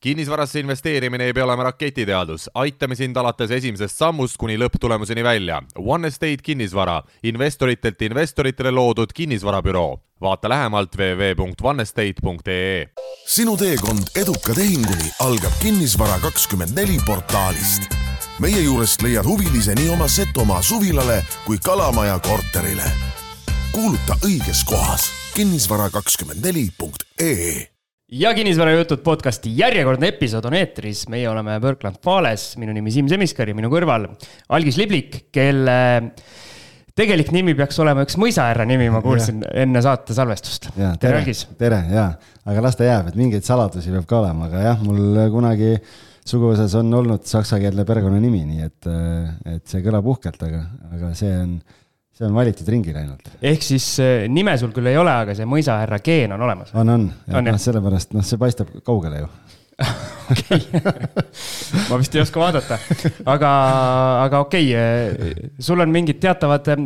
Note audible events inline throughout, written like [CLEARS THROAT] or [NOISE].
kinnisvarasse investeerimine ei pea olema raketiteadus, aitame sind alates esimesest sammust kuni lõpptulemuseni välja. One Estate kinnisvara, investoritelt investoritele loodud kinnisvarabüroo. vaata lähemalt www.onestate.ee. sinu teekond eduka tehinguni algab Kinnisvara24 portaalist. meie juurest leiad huvilise nii oma Setomaa suvilale kui Kalamaja korterile. kuuluta õiges kohas kinnisvara24.ee ja kinnisvarajutud podcasti järjekordne episood on eetris, meie oleme Workland Fales, minu nimi Siim Semiskar ja minu kõrval Algis Liblik, kelle tegelik nimi peaks olema üks mõisahärra nimi, ma kuulsin ja. enne saate salvestust. tere, tere, Algis. tere ja, aga las ta jääb, et mingeid saladusi peab ka olema, aga jah, mul kunagi suguvõsas on olnud saksakeelne perekonnanimi, nii et, et see kõlab uhkelt, aga, aga see on see on valitud ringile ainult. ehk siis äh, nime sul küll ei ole, aga see mõisahärra geen on olemas? on, on, on, noh, sellepärast, noh, see paistab kaugele ju [LAUGHS] okei, [LAUGHS] ma vist ei oska vaadata, aga, aga okei okay., äh, sul on mingid teatavad äh,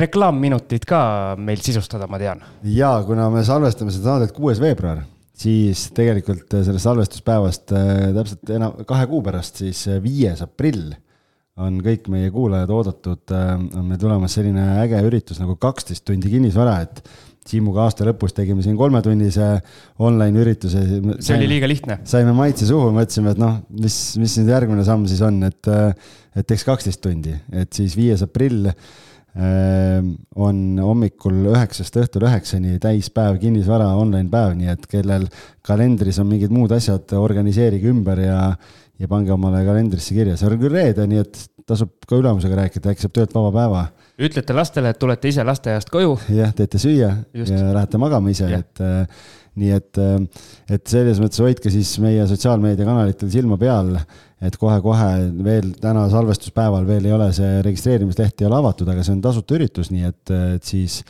reklaamminutid ka meil sisustada, ma tean. ja kuna me salvestame seda saadet kuues veebruar, siis tegelikult sellest salvestuspäevast täpselt enam kahe kuu pärast, siis viies aprill on kõik meie kuulajad oodatud, äh, on meil tulemas selline äge üritus nagu kaksteist tundi kinnisvara, et Siimuga aasta lõpus tegime siin kolmetunnise online ürituse. see oli liiga lihtne. saime maitse suhu, mõtlesime, et noh, mis, mis nüüd järgmine samm siis on, et, äh, et teeks kaksteist tundi, et siis viies aprill äh, on hommikul üheksast õhtul üheksani täispäev kinnisvara online päev, nii et kellel kalendris on mingid muud asjad, organiseerige ümber ja ja pange omale kalendrisse kirja, see on küll reede, nii et tasub ka ülemusega rääkida, äkki saab töölt vaba päeva. ütlete lastele, et tulete ise lasteaiast koju. jah, teete süüa Just. ja lähete magama ise, et äh, nii et, äh, et selles mõttes hoidke siis meie sotsiaalmeediakanalitel silma peal, et kohe-kohe veel täna salvestuspäeval veel ei ole see registreerimisleht ei ole avatud, aga see on tasuta üritus, nii et, et siis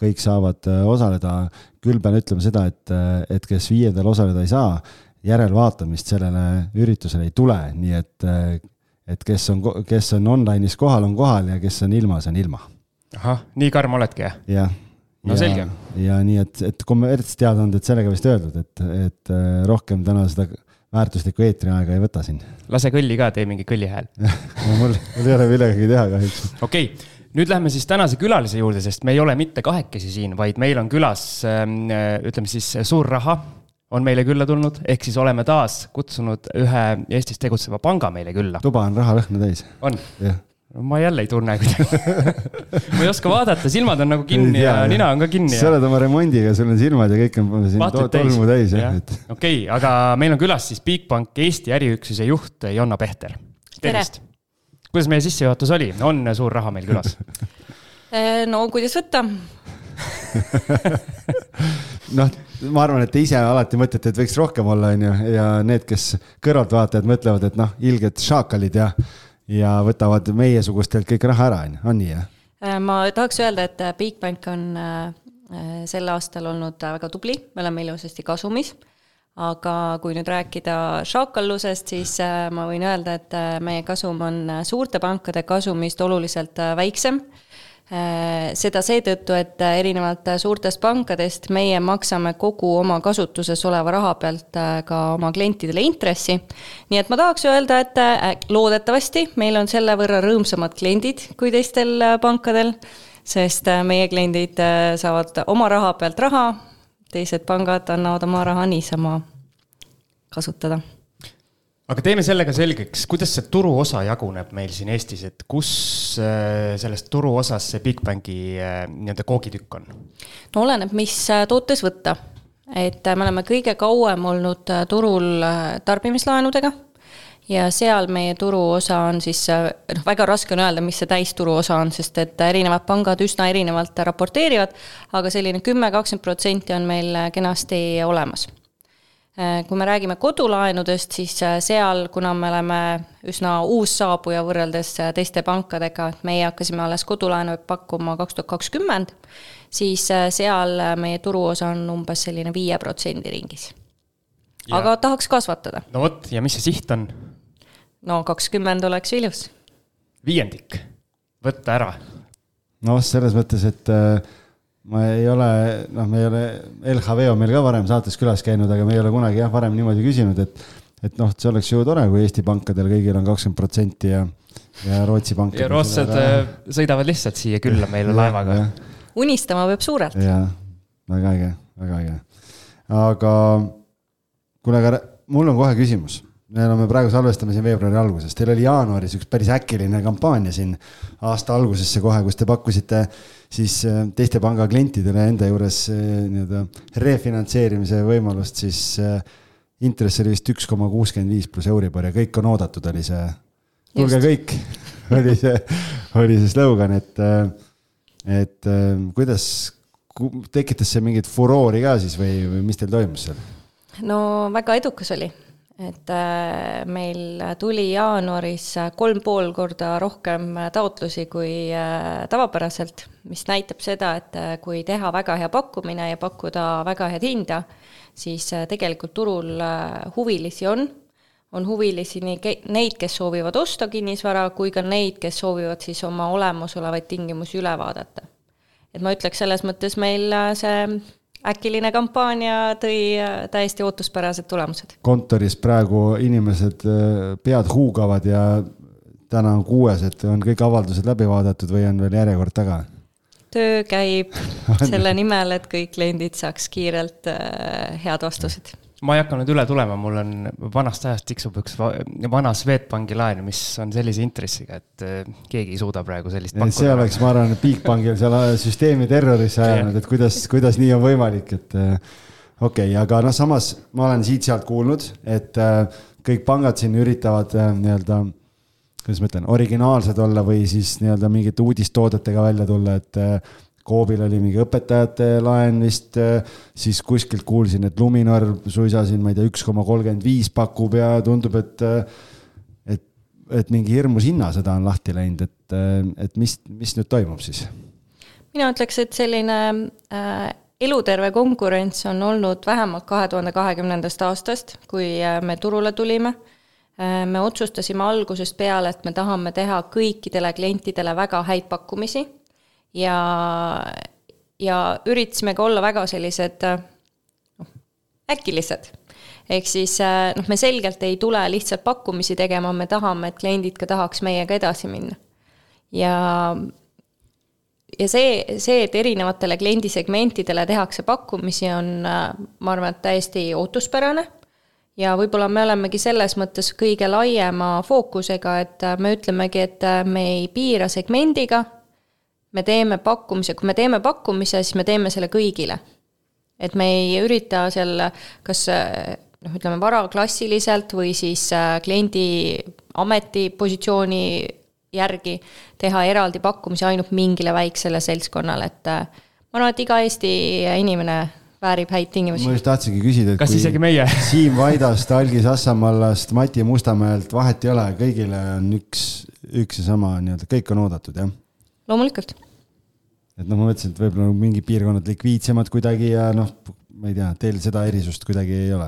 kõik saavad äh, osaleda. küll pean ütlema seda, et, et kes viiendal osaleda ei saa, järelvaatamist sellele üritusele ei tule, nii et, et kes on, kes on online'is kohal, on kohal ja kes on ilma, see on ilma. ahah, nii karm oledki, jah? no ja, selge. ja nii, et, et kommertsteadaanded sellega vist öeldud, et, et äh, rohkem täna seda väärtuslikku eetriaega ei võta siin. lase kõlli ka, tee mingi kõlli hääl [LAUGHS] no mul, mul ei ole millegagi teha kahjuks. okei okay nüüd lähme siis tänase külalise juurde, sest me ei ole mitte kahekesi siin, vaid meil on külas ähm, ütleme siis suur raha on meile külla tulnud, ehk siis oleme taas kutsunud ühe Eestis tegutseva panga meile külla. tuba on rahalõhna täis. on? ma jälle ei tunne kuidagi [LAUGHS] ma ei oska vaadata, silmad on nagu kinni ja, ja nina on ka kinni. sa oled oma remondiga, sul on silmad ja kõik on siin to tolmu täis, jah. okei okay,, aga meil on külas siis Bigbank Eesti äriüksuse juht Jonna Pehter. tervist! kuidas meie sissejuhatus oli, on suur raha meil külas [LAUGHS] no kuidas võtta [LAUGHS] noh, ma arvan, et te ise alati mõtlete, et võiks rohkem olla, on ju, ja need, kes kõrvaltvaatajad mõtlevad, et noh, ilged šaakalid ja, ja võtavad meiesugustelt kõik raha ära, on ju, on nii, jah? Äh, ma tahaks öelda, et äh, Bigbank on äh, sel aastal olnud väga tubli, me oleme ilusasti kasumis. Aga kui nüüd rääkida šaakallusest, siis ma võin öelda, et meie kasum on suurte pankade kasumist oluliselt väiksem seda seetõttu, et äh, erinevalt äh, suurtest pankadest meie maksame kogu oma kasutuses oleva raha pealt ka oma klientidele intressi. nii et ma tahaks öelda, et loodetavasti meil on selle võrra rõõmsamad kliendid kui teistel pankadel, sest meie kliendid saavad oma raha pealt raha, teised pangad annavad oma raha niisama kasutada aga teeme selle ka selgeks, kuidas see turuosa jaguneb meil siin Eestis, et kus äh, sellest turuosas see Bigbanki äh, nii-öelda koogitükk on? no oleneb, mis äh, tootes võtta. et me oleme kõige kauem olnud turul tarbimislaenudega ja seal meie turuosa on siis, noh, väga raske on öelda, mis see täisturuosa on, sest et erinevad pangad üsna erinevalt raporteerivad, aga selline kümme, kakskümmend protsenti on meil kenasti olemas kui me räägime kodulaenudest, siis äh, seal, kuna me oleme üsna uus saabuja võrreldes äh, teiste pankadega, et meie hakkasime alles kodulaenu pakkuma kaks tuhat kakskümmend, siis seal meie turuosa on umbes selline viie protsendi ringis. aga tahaks kasvatada. no vot, ja mis see siht on? no kakskümmend oleks ilus. viiendik, võtta ära. noh, selles mõttes, et äh ma ei ole, noh, me ei ole, LHV on meil ka varem saates külas käinud, aga me ei ole kunagi jah, varem niimoodi küsinud, et, et noh, see oleks ju tore, kui Eesti pankadel kõigil on kakskümmend protsenti ja, ja Rootsi pankadel. ja rootslased äh, sõidavad lihtsalt siia külla meile laevaga. unistama peab suurelt. jaa, väga äge, väga äge. aga kuule, aga mul on kohe küsimus me oleme praegu salvestame siin veebruari alguses, teil oli jaanuaris üks päris äkiline kampaania siin aasta algusesse kohe, kus te pakkusite siis äh, teiste panga klientidele enda juures äh, nii-öelda refinantseerimise võimalust, siis äh, intress oli vist üks koma kuuskümmend viis pluss Euribor ja kõik on oodatud, oli see. tulge kõik [LAUGHS] oli see, oli see slogan, et, et kuidas, tekitas see mingit furoori ka siis või, või mis teil toimus seal? no väga edukas oli et äh, meil tuli jaanuaris kolm pool korda rohkem taotlusi kui äh, tavapäraselt, mis näitab seda, et äh, kui teha väga hea pakkumine ja pakkuda väga head hinda, siis tegelikult turul huvilisi on, on huvilisi nii neid, kes soovivad osta kinnisvara, kui ka neid, kes soovivad siis oma olemasolevaid tingimusi üle vaadata. et ma ütleks, selles mõttes meil see äkiline kampaania tõi äh, täiesti ootuspärased tulemused. kontoris praegu inimesed äh, pead huugavad ja täna on kuues, et on kõik avaldused läbi vaadatud või on veel järjekord taga? töö käib [LAUGHS] selle nimel, et kõik kliendid saaks kiirelt äh, head vastused ma ei hakanud üle tulema, mul on vanast ajast tiksub üks vana Swedbanki laen, mis on sellise intressiga, et eh, keegi ei suuda praegu sellist see oleks, ma arvan, Bigbankil seal süsteemi terrorisse ajanud, et kuidas, kuidas nii on võimalik, et eh, okei okay,, aga noh, samas ma olen siit-sealt kuulnud, et eh, kõik pangad siin üritavad nii-öelda kuidas ma ütlen, originaalsed olla või siis nii-öelda mingite uudistoodetega välja tulla, et Coobil oli mingi õpetajate laen vist, siis kuskilt kuulsin, et Luminor suisa siin, ma ei tea, üks koma kolmkümmend viis pakub ja tundub, et et, et mingi hirmus hinnasõda on lahti läinud, et, et mis, mis nüüd toimub siis? mina ütleks, et selline äh, eluterve konkurents on olnud vähemalt kahe tuhande kahekümnendast aastast, kui äh, me turule tulime äh, me otsustasime algusest peale, et me tahame teha kõikidele klientidele väga häid pakkumisi ja, ja üritasime ka olla väga sellised noh, äkilised. ehk siis noh, me selgelt ei tule lihtsalt pakkumisi tegema, me tahame, et kliendid ka tahaks meiega edasi minna. ja, ja see, see, et erinevatele kliendisegmentidele tehakse pakkumisi, on, ma arvan, et täiesti ootuspärane ja võib-olla me olemegi selles mõttes kõige laiema fookusega, et me ütlemegi, et me ei piira segmendiga, me teeme pakkumise, kui me teeme pakkumise, siis me teeme selle kõigile. et me ei ürita seal kas noh, ütleme varaklassiliselt või siis äh, kliendi ametipositsiooni järgi teha eraldi pakkumisi ainult mingile väiksele seltskonnale, et äh, ma arvan, et iga Eesti inimene väärib häid tingimusi. ma just tahtsingi küsida, et kas isegi meie [LAUGHS] Siim Vaidast, Algis Assamallast, Mati Mustamäelt vahet ei ole, kõigile on üks, üks ja sama nii-öelda, kõik on oodatud, jah? loomulikult et noh, ma mõtlesin, et võib-olla mingid piirkonnad likviidsemad kuidagi ja noh, ma ei tea, teil seda erisust kuidagi ei ole?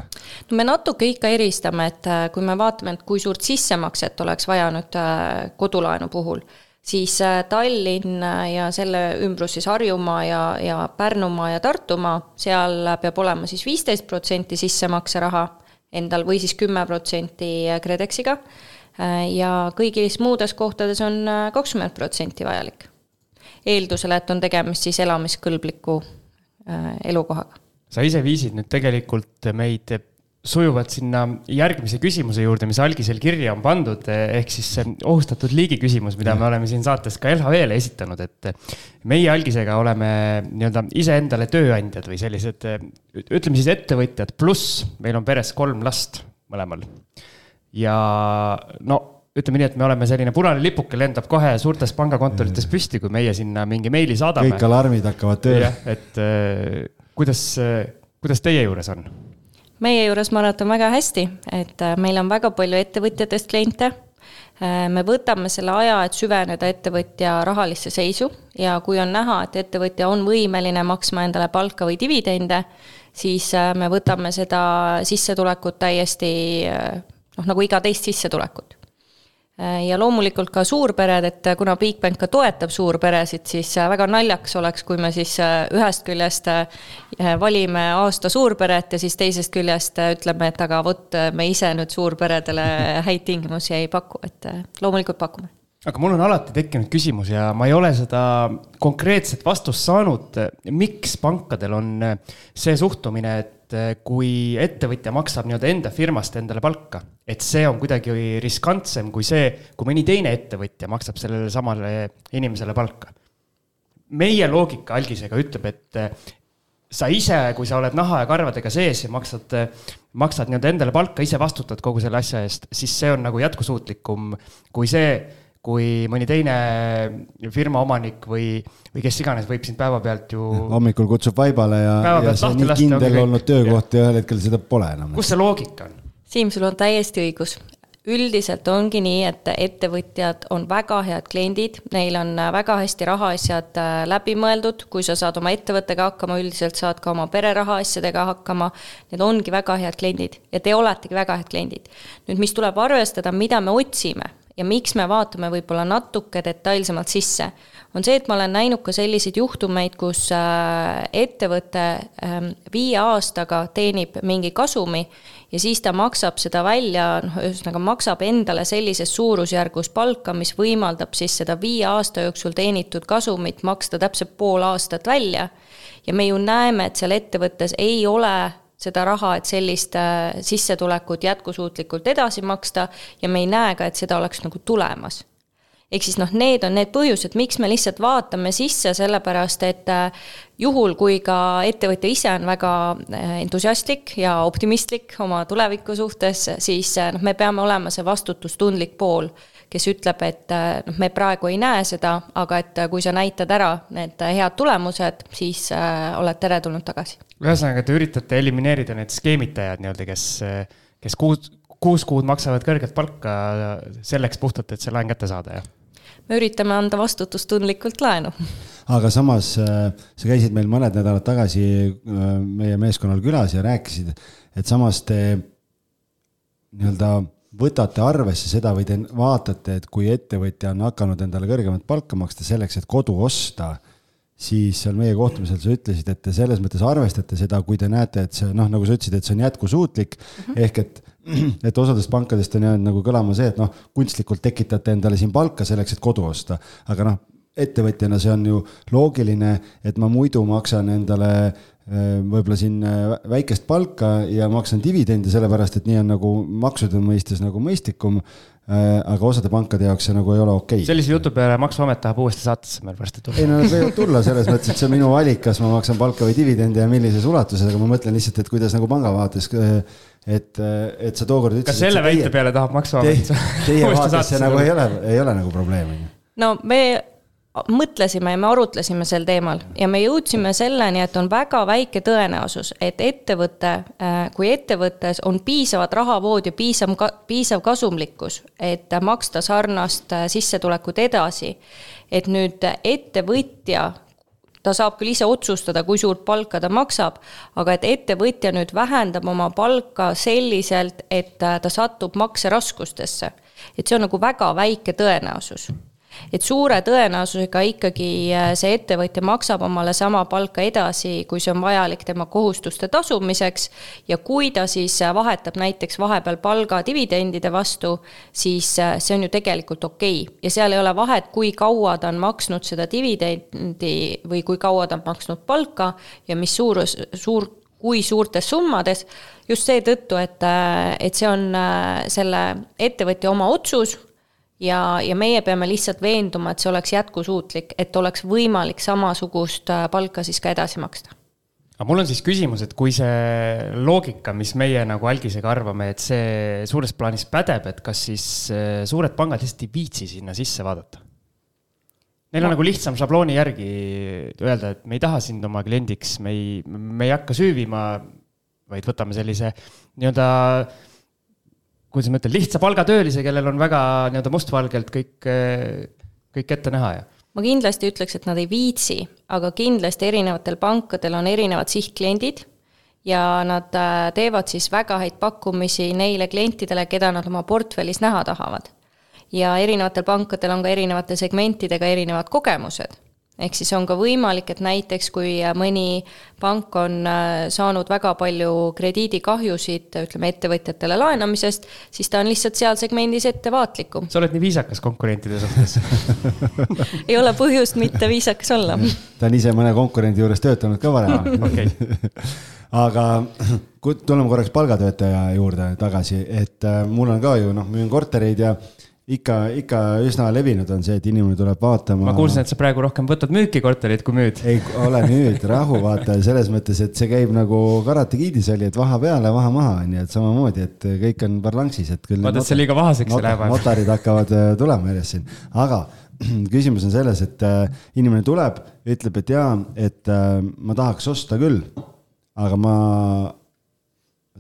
no me natuke ikka eristame, et äh, kui me vaatame, et kui suurt sissemakset oleks vaja nüüd äh, kodulaenu puhul, siis äh, Tallinn ja selle ümbrus siis Harjumaa ja, ja Pärnumaa ja Tartumaa, seal peab olema siis viisteist protsenti sissemakseraha endal või siis kümme protsenti KredExiga ja kõigis muudes kohtades on kakskümmend protsenti vajalik eeldusel, et on tegemist siis elamiskõlbliku äh, elukohaga. sa ise viisid nüüd tegelikult meid sujuvalt sinna järgmise küsimuse juurde, mis algisel kirja on pandud, ehk siis see ohustatud liigi küsimus, mida me oleme siin saates ka LHV-le esitanud, et meie algisega oleme nii-öelda iseendale tööandjad või sellised, ütleme siis ettevõtjad, pluss meil on peres kolm last mõlemal. ja no ütleme nii, et me oleme selline punane lipuke lendab kohe suurtes pangakontorites püsti, kui meie sinna mingi meili saadame. kõik alarmid hakkavad tööle. et äh, kuidas, kuidas teie juures on? meie juures ma arvan, et on väga hästi, et äh, meil on väga palju ettevõtjatest kliente äh, me võtame selle aja, et süveneda ettevõtja rahalisse seisu ja kui on näha, et ettevõtja on võimeline maksma endale palka või dividende, siis me võtame seda sissetulekut täiesti noh, nagu iga teist sissetulekut Äh, ja loomulikult ka suurpered, et kuna Bigbank ka toetab suurperesid, siis äh, väga naljakas oleks, kui me siis äh, ühest küljest valime aasta suurperet ja siis teisest küljest ütleme, et aga vot, me ise nüüd suurperedele [LAUGHS] häid tingimusi ei paku, et loomulikult pakume. Aga mul on alati tekkinud küsimus ja ma ei ole seda konkreetset vastust saanud, miks pankadel on see suhtumine, et kui ettevõtja maksab nii-öelda enda firmast endale palka, et see on kuidagi riskantsem kui see, kui mõni teine ettevõtja maksab sellele samale inimesele palka. meie loogika algisega ütleb, et sa ise, kui sa oled naha ja karvadega sees ja maksad, maksad nii-öelda endale palka, ise vastutad kogu selle asja eest, siis see on nagu jätkusuutlikum kui see kui mõni teine firma omanik või, või kes iganes võib sind päevapealt ju. hommikul kutsub vaibale ja, ja see nii kindel olnud töökoht ja ühel hetkel seda pole enam. kus see loogika on? Siim, sul on täiesti õigus üldiselt ongi nii, et ettevõtjad on väga head kliendid, neil on väga hästi rahaasjad äh, läbi mõeldud, kui sa saad oma ettevõttega hakkama, üldiselt saad ka oma pere rahaasjadega hakkama. Need ongi väga head kliendid ja te oletegi väga head kliendid. nüüd, mis tuleb arvestada, mida me otsime ja miks me vaatame võib-olla natuke detailsemalt sisse, on see, et ma olen näinud ka selliseid juhtumeid, kus äh, ettevõte ähm, viie aastaga teenib mingi kasumi ja siis ta maksab seda välja, noh, ühesõnaga maksab endale sellises suurusjärgus palka, mis võimaldab siis seda viie aasta jooksul teenitud kasumit maksta täpselt pool aastat välja. ja me ju näeme, et seal ettevõttes ei ole seda raha, et sellist äh, sissetulekut jätkusuutlikult edasi maksta ja me ei näe ka, et seda oleks nagu tulemas. ehk siis noh, need on need põhjused, miks me lihtsalt vaatame sisse, sellepärast et äh, juhul, kui ka ettevõtja ise on väga äh, entusiastlik ja optimistlik oma tuleviku suhtes, siis noh, me peame olema see vastutustundlik pool kes ütleb, et äh, noh, me praegu ei näe seda, aga et äh, kui sa näitad ära need äh, head tulemused, siis oled teretulnud tagasi. ühesõnaga, te üritate elimineerida need skeemitajad nii-öelda, kes, kes kuus, kuus kuud maksavad kõrget palka selleks puhtalt, et see laen kätte saada, jah? me üritame anda vastutustundlikult laenu. [LAUGHS] aga samas sa käisid meil mõned nädalad tagasi meie meeskonnal külas ja rääkisid, et samas te nii-öelda võtate arvesse seda või te vaatate, et kui ettevõtja on hakanud endale kõrgemat palka maksta selleks, et kodu osta, siis seal meie kohtumisel sa ütlesid, et te selles mõttes arvestate seda, kui te näete, et see noh, nagu sa ütlesid, et see on jätkusuutlik mm -hmm. ehk et, et osadest pankadest on jäänud nagu kõlama see, et noh, kunstlikult tekitate endale siin palka selleks, et kodu osta, aga noh, ettevõtjana see on ju loogiline, et ma muidu maksan endale võib-olla siin äh, väikest palka ja maksan dividendi, sellepärast et nii on nagu maksude mõistes nagu mõistlikum. Äh, aga osade pankade jaoks see nagu ei ole okei okay.. sellise jutu peale Maksuamet tahab uuesti saatesse meil varsti tulla. ei no nad võivad tulla selles mõttes, et see on minu valik, kas ma maksan palka või dividendi ja millises ulatuses, aga ma mõtlen lihtsalt, et kuidas nagu panga vaates et, et sa tookord ütlesid. kas selle väite peale tahab Maksuamet? Teie [LAUGHS] vaates see nagu ei ole, ei ole nagu probleem, on ju? no me mõtlesime ja me arutlesime sel teemal ja me jõudsime selleni, et on väga väike tõenäosus, et ettevõte, äh, kui ettevõttes on piisavad rahavood ja piisav, piisav kasumlikkus, et maksta sarnast äh, sissetulekut edasi, et nüüd ettevõtja ta saab küll ise otsustada, kui suurt palka ta maksab, aga et ettevõtja nüüd vähendab oma palka selliselt, et äh, ta satub makseraskustesse. et see on nagu väga väike tõenäosus et suure tõenäosusega ikkagi äh, see ettevõtja maksab omale sama palka edasi, kui see on vajalik tema kohustuste tasumiseks. ja kui ta siis äh, vahetab näiteks vahepeal palga dividendide vastu, siis äh, see on ju tegelikult okei okay. ja seal ei ole vahet, kui kaua ta on maksnud seda dividendi või kui kaua ta on maksnud palka ja mis suurus, suur kui suurtes summades, just seetõttu, et, et see on selle ettevõtja oma otsus ja, ja meie peame lihtsalt veenduma, et see oleks jätkusuutlik, et oleks võimalik samasugust äh, palka siis ka edasi maksta. aga mul on siis küsimus, et kui see loogika, mis meie nagu algisega arvame, et see suures plaanis pädeb, et kas siis äh, suured pangad lihtsalt ei viitsi sinna sisse vaadata? Neil on no. nagu lihtsam šablooni järgi öelda, et me ei taha sind oma kliendiks, me ei, me ei hakka süüvima, vaid võtame sellise nii-öelda kuidas ma ütlen, lihtsa palgatöölise, kellel on väga nii-öelda mustvalgelt kõik, kõik ette näha ja ma kindlasti ütleks, et nad ei viitsi, aga kindlasti erinevatel pankadel on erinevad sihtkliendid ja nad äh, teevad siis väga häid pakkumisi neile klientidele, keda nad oma portfellis näha tahavad. ja erinevatel pankadel on ka erinevate segmentidega erinevad kogemused ehk siis on ka võimalik, et näiteks kui mõni pank on äh, saanud väga palju krediidikahjusid, ütleme ettevõtjatele laenamisest, siis ta on lihtsalt seal segmendis ettevaatlikum. sa oled nii viisakas konkurentide suhtes [LAUGHS] ei ole põhjust mitte viisakas olla. ta on ise mõne konkurendi juures töötanud ka varem [LAUGHS] okay. [LAUGHS] aga [CLEARS THROAT] tuleme korraks palgatöötaja juurde tagasi, et äh, mul on ka ju noh, müün kortereid ja ikka, ikka üsna levinud on see, et inimene tuleb vaatama. ma kuulsin, et sa praegu rohkem võtad müüki korterit kui müüd. ei ole nüüd, rahu, vaata selles mõttes, et see käib nagu Karate Kidis oli, et vaha peale, vaha maha, on ju, et samamoodi, et kõik on parlanksis, et küll. vaata, et see liiga vahaseks ei lähe. notarid hakkavad äh, tulema järjest siin, aga [CLEARS THROAT] küsimus on selles, et äh, inimene tuleb, ütleb, et jaa, et äh, ma tahaks osta küll, aga ma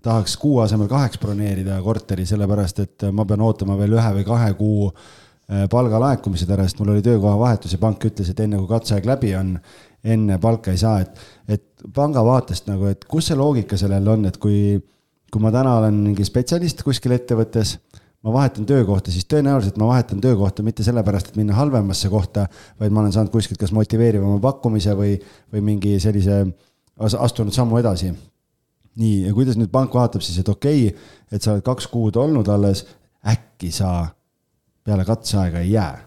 tahaks kuu asemel kaheks broneerida korteri, sellepärast et ma pean ootama veel ühe või kahe kuu äh, palga laekumised ära, sest mul oli töökoha vahetus ja pank ütles, et enne kui katseaeg läbi on, enne palka ei saa, et, et panga vaatest nagu, et kus see loogika sellel on, et kui, kui ma täna olen mingi spetsialist kuskil ettevõttes, ma vahetan töökohta, siis tõenäoliselt ma vahetan töökohta mitte sellepärast, et minna halvemasse kohta, vaid ma olen saanud kuskilt kas motiveerivama pakkumise või, või mingi sellise, astunud sammu edasi nii, ja kuidas nüüd pank vaatab siis, et okei okay,, et sa oled kaks kuud olnud alles, äkki sa peale katseaega ei jää?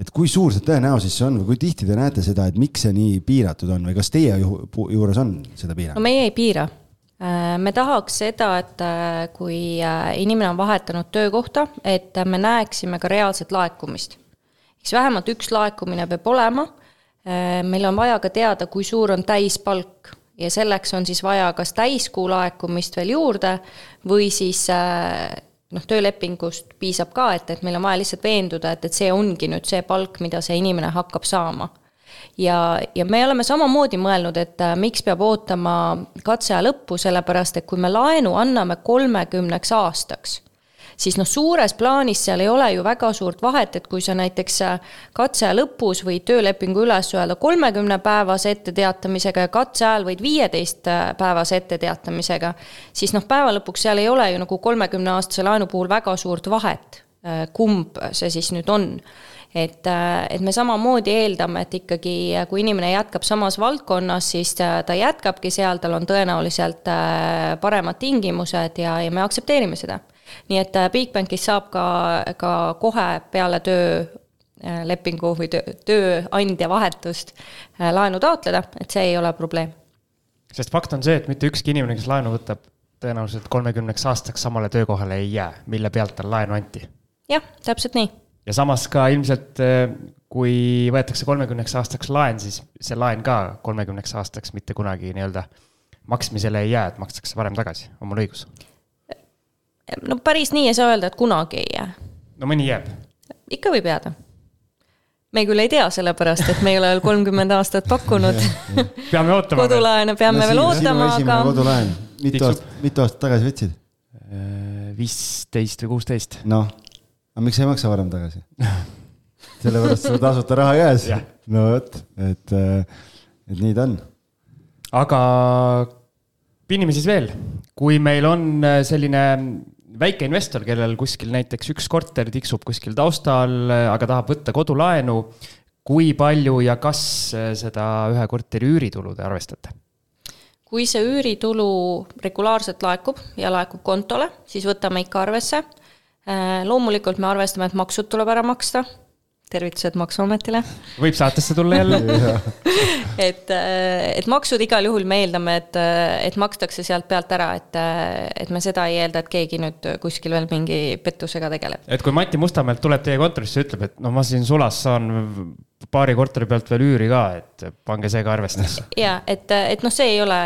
et kui suur see tõenäosus see on või kui tihti te näete seda, et miks see nii piiratud on või kas teie juures on seda piirangut? no meie ei piira. Äh, me tahaks seda, et äh, kui äh, inimene on vahetanud töökohta, et me näeksime ka reaalset laekumist. eks vähemalt üks laekumine peab olema. meil on vaja ka teada, kui suur on täispalk ja selleks on siis vaja kas täiskuu laekumist veel juurde või siis äh, noh, töölepingust piisab ka, et, et meil on vaja lihtsalt veenduda, et, et see ongi nüüd see palk, mida see inimene hakkab saama. ja, ja me oleme samamoodi mõelnud, et äh, miks peab ootama katseaja lõppu, sellepärast et kui me laenu anname kolmekümneks aastaks siis noh, suures plaanis seal ei ole ju väga suurt vahet, et kui sa näiteks äh, katseaja lõpus võid töölepingu üles öelda kolmekümne päevase etteteatamisega ja katse ajal võid viieteist äh, päevase etteteatamisega, siis noh, päeva lõpuks seal ei ole ju nagu kolmekümne aastase laenu puhul väga suurt vahet, äh, kumb see siis nüüd on. Et, et me samamoodi eeldame, et ikkagi kui inimene jätkab samas valdkonnas, siis ta jätkabki seal, tal on tõenäoliselt paremad tingimused ja, ja me aktsepteerime seda nii et äh, Bigbankis saab ka, ka kohe peale töölepingu äh, või töö, tööandja vahetust äh, laenu taotleda, et see ei ole probleem. sest fakt on see, et mitte ükski inimene, kes laenu võtab, tõenäoliselt kolmekümneks aastaks samale töökohale ei jää, mille pealt tal laenu anti. jah, täpselt nii. ja samas ka ilmselt kui võetakse kolmekümneks aastaks laen, siis see laen ka kolmekümneks aastaks mitte kunagi nii-öelda maksmisele ei jää, et makstakse varem tagasi, on mul õigus? No päris nii ei saa öelda, et kunagi ei jää. no mõni jääb. ikka võib jääda. me küll ei tea, sellepärast et me ei ole veel kolmkümmend aastat pakkunud peame ootama. kodulaene peame no, veel ootama, aga. kodulaen, mitu aastat, mitu aastat tagasi võtsid? Äh, viisteist või kuusteist. noh, aga miks sa ei maksa varem tagasi sellepärast sul tasuta raha käes no vot, et, äh, et nii ta on. aga pinnime siis veel, kui meil on äh, selline väike investor, kellel kuskil näiteks üks korter tiksub kuskil taustal, äh, aga tahab võtta kodulaenu, kui palju ja kas äh, seda ühe korteri üüritulu te arvestate? kui see üüritulu regulaarselt laekub ja laekub kontole, siis võtame ikka arvesse. loomulikult me arvestame, et maksud tuleb ära maksta tervitused Maksuametile. võib saatesse tulla jälle [LAUGHS] et, äh, et maksud igal juhul me eeldame, et, äh, et makstakse sealt pealt ära, et, äh, et me seda ei eelda, et keegi nüüd kuskil veel mingi pettusega tegeleb. et kui Mati Mustamäelt tuleb teie kontorisse ja ütleb, et no ma siin sulas saan paari korteri pealt veel üüri ka, et pange see ka arvestusse. [LAUGHS] ja et, et noh, see ei ole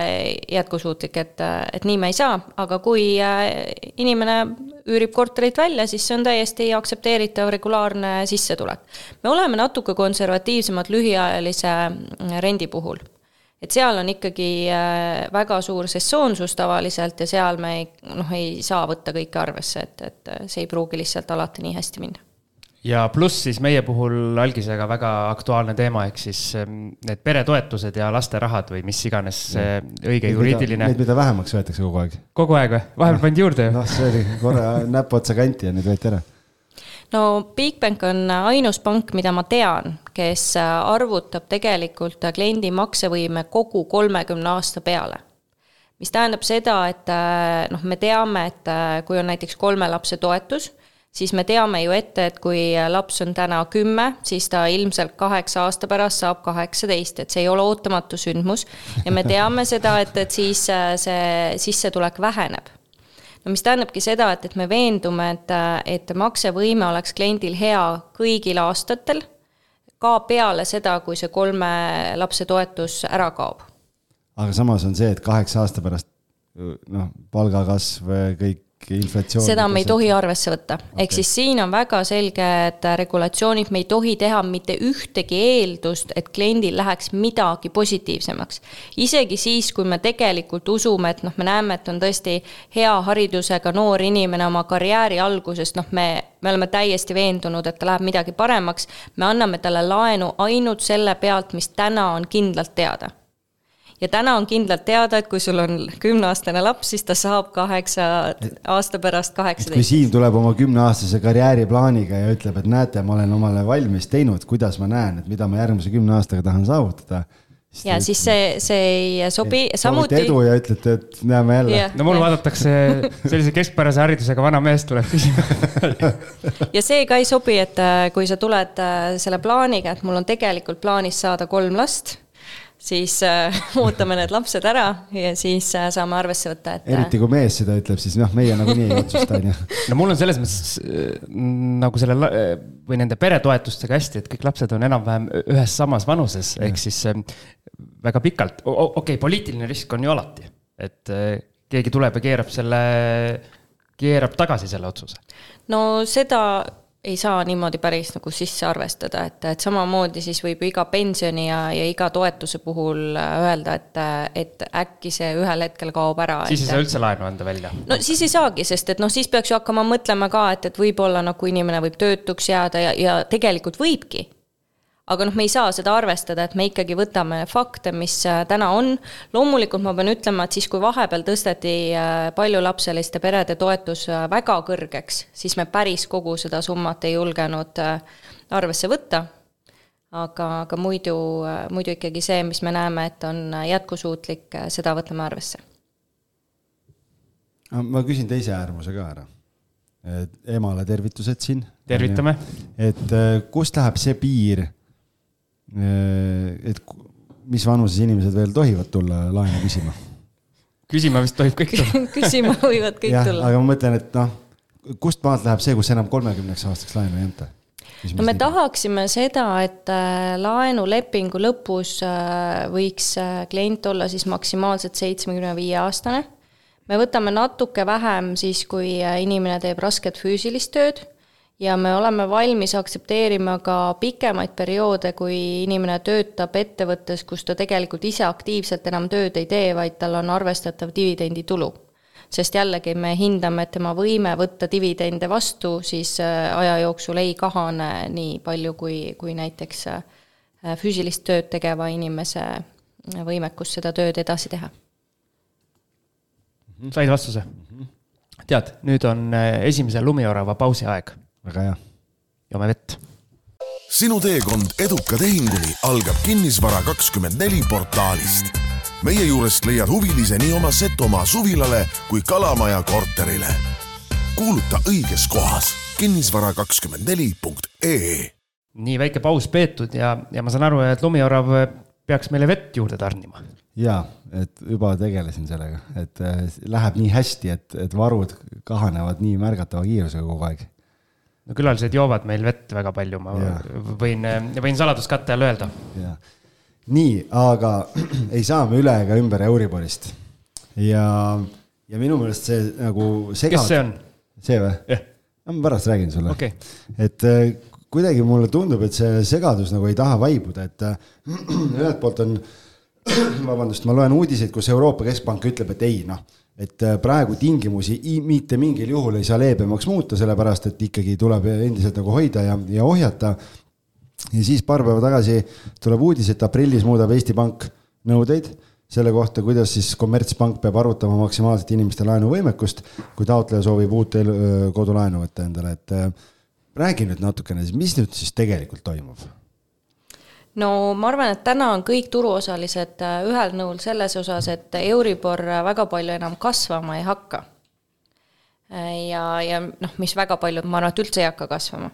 jätkusuutlik, et, et nii me ei saa, aga kui inimene üürib korterit välja, siis see on täiesti aktsepteeritav regulaarne sissetulek. me oleme natuke konservatiivsemad lühiajalise rendi puhul et seal on ikkagi väga suur sessoonsus tavaliselt ja seal me ei, noh, ei saa võtta kõike arvesse, et, et see ei pruugi lihtsalt alati nii hästi minna ja pluss siis meie puhul algisega väga aktuaalne teema, ehk siis ähm, need peretoetused ja lasterahad või mis iganes see õige neid, juriidiline. Neid, mida vähemaks võetakse kogu aeg. kogu aeg või? vahepeal pandi juurde ju. noh, see oli korra näpuotsa kanti ja nüüd võeti ära no Bigbank on ainus pank, mida ma tean, kes arvutab tegelikult kliendi maksevõime kogu kolmekümne aasta peale mis tähendab seda, et noh, me teame, et kui on näiteks kolme lapse toetus, siis me teame ju ette, et kui laps on täna kümme, siis ta ilmselt kaheksa aasta pärast saab kaheksateist, et see ei ole ootamatu sündmus. ja me teame seda, et, et siis äh, see sissetulek väheneb. no mis tähendabki seda, et, et me veendume, et, et maksevõime oleks kliendil hea kõigil aastatel, ka peale seda, kui see kolme lapse toetus ära kaob. aga samas on see, et kaheksa aasta pärast noh, palgakasv, kõik inflatsioon. seda me ei tohi arvesse võtta okay., ehk siis siin on väga selged regulatsioonid, me ei tohi teha mitte ühtegi eeldust, et kliendil läheks midagi positiivsemaks. isegi siis, kui me tegelikult usume, et noh, me näeme, et on tõesti hea haridusega noor inimene oma karjääri algusest, noh, me, me oleme täiesti veendunud, et ta läheb midagi paremaks, me anname talle laenu ainult selle pealt, mis täna on kindlalt teada ja täna on kindlalt teada, et kui sul on kümneaastane laps, siis ta saab kaheksa aasta pärast kaheksateist. kui Siim tuleb oma kümneaastase karjääriplaaniga ja ütleb, et näete, ma olen omale valmis teinud, kuidas ma näen, et mida ma järgmise kümne aastaga tahan saavutada ja siis see, see ei sobi, samuti. edu ja ütlete, et näeme jälle yeah.. no mul vaadatakse sellise keskpärase haridusega vana mees tuleb küsima ja see ka ei sobi, et äh, kui sa tuled äh, selle plaaniga, et mul on tegelikult plaanis saada kolm last siis äh, [LAUGHS] ootame need lapsed ära ja siis äh, saame arvesse võtta, et. eriti kui mees seda ütleb, siis noh, meie nagunii ei otsusta, on ju. [LAUGHS] no mul on selles mõttes äh, nagu selle või nende peretoetustega hästi, et kõik lapsed on enam-vähem ühes samas vanuses, ehk siis äh, väga pikalt, okei okay,, poliitiline risk on ju alati, et äh, keegi tuleb ja keerab selle, keerab tagasi selle otsuse. no seda ei saa niimoodi päris nagu sisse arvestada, et, et samamoodi siis võib ju iga pensioni ja, ja iga toetuse puhul äh, öelda, et, et äkki see ühel hetkel kaob ära. siis et, ei saa üldse laenu anda välja? no siis ei saagi, sest et noh, siis peaks ju hakkama mõtlema ka, et, et võib-olla nagu inimene võib töötuks jääda ja, ja tegelikult võibki aga noh, me ei saa seda arvestada, et me ikkagi võtame fakte, mis äh, täna on. loomulikult ma pean ütlema, et siis, kui vahepeal tõsteti äh, paljulapseliste perede toetus äh, väga kõrgeks, siis me päris kogu seda summat ei julgenud arvesse võtta. aga, aga muidu, muidu ikkagi see, mis me näeme, et on jätkusuutlik, seda võtame arvesse. ma küsin teise äärmuse ka ära. emale tervitused siin. tervitame. et kust läheb see piir et mis vanuses inimesed veel tohivad tulla laenu küsima? küsima vist tohib kõik tulla [LAUGHS] küsima võivad kõik ja, tulla. aga ma mõtlen, et noh, kust maalt läheb see, kus enam kolmekümneks aastaks laenu ei anta? no me tahaksime seda, et äh, laenulepingu lõpus äh, võiks klient olla siis maksimaalselt seitsmekümne viie aastane. me võtame natuke vähem siis, kui inimene teeb rasket füüsilist tööd ja me oleme valmis aktsepteerima ka pikemaid perioode, kui inimene töötab ettevõttes, kus ta tegelikult ise aktiivselt enam tööd ei tee, vaid tal on arvestatav dividenditulu. sest jällegi me hindame, et tema võime võtta dividende vastu siis äh, aja jooksul ei kahane nii palju, kui, kui näiteks äh, füüsilist tööd tegeva inimese võimekus seda tööd edasi teha. said vastuse? tead, nüüd on äh, esimese lumiorava pausi aeg väga hea. joome vett. sinu teekond eduka tehinguni algab Kinnisvara kakskümmend neli portaalist. meie juurest leiad huvilise nii oma Setomaa suvilale kui Kalamaja korterile. kuuluta õiges kohas kinnisvara kakskümmend neli punkt ee. nii väike paus peetud ja, ja ma saan aru, et lumiorav peaks meile vett juurde tarnima. ja, et juba tegelesin sellega, et äh, läheb nii hästi, et, et varud kahanevad nii märgatava kiirusega kogu aeg no külalised joovad meil vett väga palju, ma ja. võin, võin saladuskatte all öelda. nii, aga [CLEARS THROAT] ei saa me üle ega ümber Euriborist. ja, ja minu meelest see nagu segab. kes see on? see või yeah.? no ma pärast räägin sulle okay.. et äh, kuidagi mulle tundub, et see segadus nagu ei taha vaibuda, et äh, [CLEARS THROAT] ühelt poolt on, [CLEARS THROAT] vabandust, ma loen uudiseid, kus Euroopa Keskpank ütleb, et ei noh et äh, praegu tingimusi mitte mingil juhul ei saa leebemaks muuta, sellepärast et ikkagi tuleb endiselt nagu hoida ja, ja ohjata. ja siis paar päeva tagasi tuleb uudis, et aprillis muudab Eesti Pank nõudeid selle kohta, kuidas siis kommertspank peab arvutama maksimaalselt inimeste laenuvõimekust, kui taotleja soovib uut kodulaenu võtta endale, et äh, räägi nüüd natukene, mis nüüd siis tegelikult toimub? No ma arvan, et täna on kõik turuosalised äh, ühel nõul selles osas, et Euribor väga palju enam kasvama ei hakka. Äh, ja, ja noh, mis väga palju, ma arvan, et üldse ei hakka kasvama.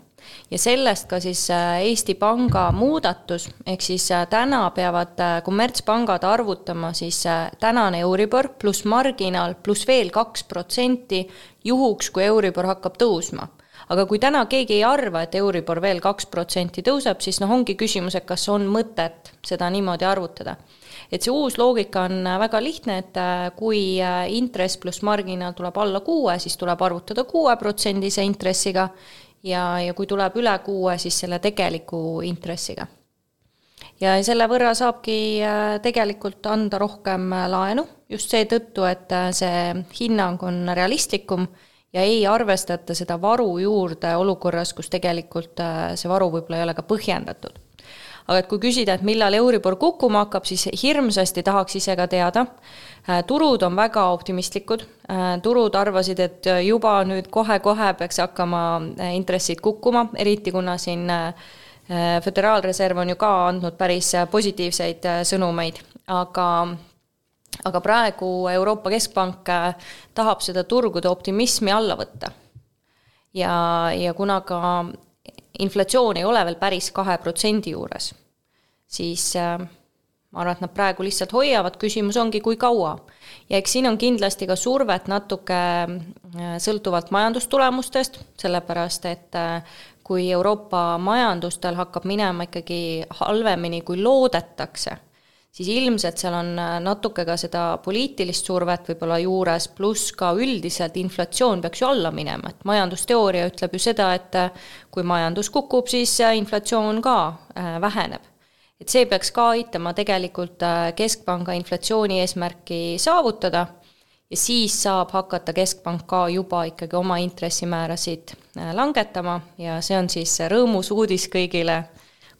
ja sellest ka siis äh, Eesti Panga muudatus, ehk siis täna peavad kommertspangad arvutama siis tänane Euribor pluss marginaal pluss veel kaks protsenti juhuks, kui Euribor hakkab tõusma aga kui täna keegi ei arva, et Euribor veel kaks protsenti tõuseb, siis noh, ongi küsimus, et kas on mõtet seda niimoodi arvutada. et see uus loogika on väga lihtne, et äh, kui äh, intress pluss marginaal tuleb alla kuue, siis tuleb arvutada kuueprotsendise intressiga ja, ja kui tuleb üle kuue, siis selle tegeliku intressiga ja selle võrra saabki äh, tegelikult anda rohkem laenu, just seetõttu, et see hinnang on realistlikum ja ei arvestata seda varu juurde olukorras, kus tegelikult äh, see varu võib-olla ei ole ka põhjendatud. aga et kui küsida, et millal Euribor kukkuma hakkab, siis hirmsasti tahaks ise ka teada. Äh, turud on väga optimistlikud, äh, turud arvasid, et juba nüüd kohe-kohe peaks hakkama intressid kukkuma, eriti kuna siin Föderaalreserv on ju ka andnud päris positiivseid sõnumeid, aga aga praegu Euroopa Keskpank äh, tahab seda turgude optimismi alla võtta. ja, ja kuna ka inflatsioon ei ole veel päris kahe protsendi juures, siis äh, ma arvan, et nad praegu lihtsalt hoiavad, küsimus ongi, kui kaua. ja eks siin on kindlasti ka survet natuke äh, sõltuvalt majandustulemustest, sellepärast et kui Euroopa majandustel hakkab minema ikkagi halvemini, kui loodetakse siis ilmselt seal on äh, natuke ka seda poliitilist survet võib-olla juures, pluss ka üldiselt inflatsioon peaks ju alla minema, et majandusteooria ütleb ju seda, et äh, kui majandus kukub, siis äh, inflatsioon ka väheneb. et see peaks ka aitama tegelikult Keskpanga inflatsiooni eesmärki saavutada ja siis saab hakata Keskpank ka juba ikkagi oma intressimäärasid langetama ja see on siis rõõmus uudis kõigile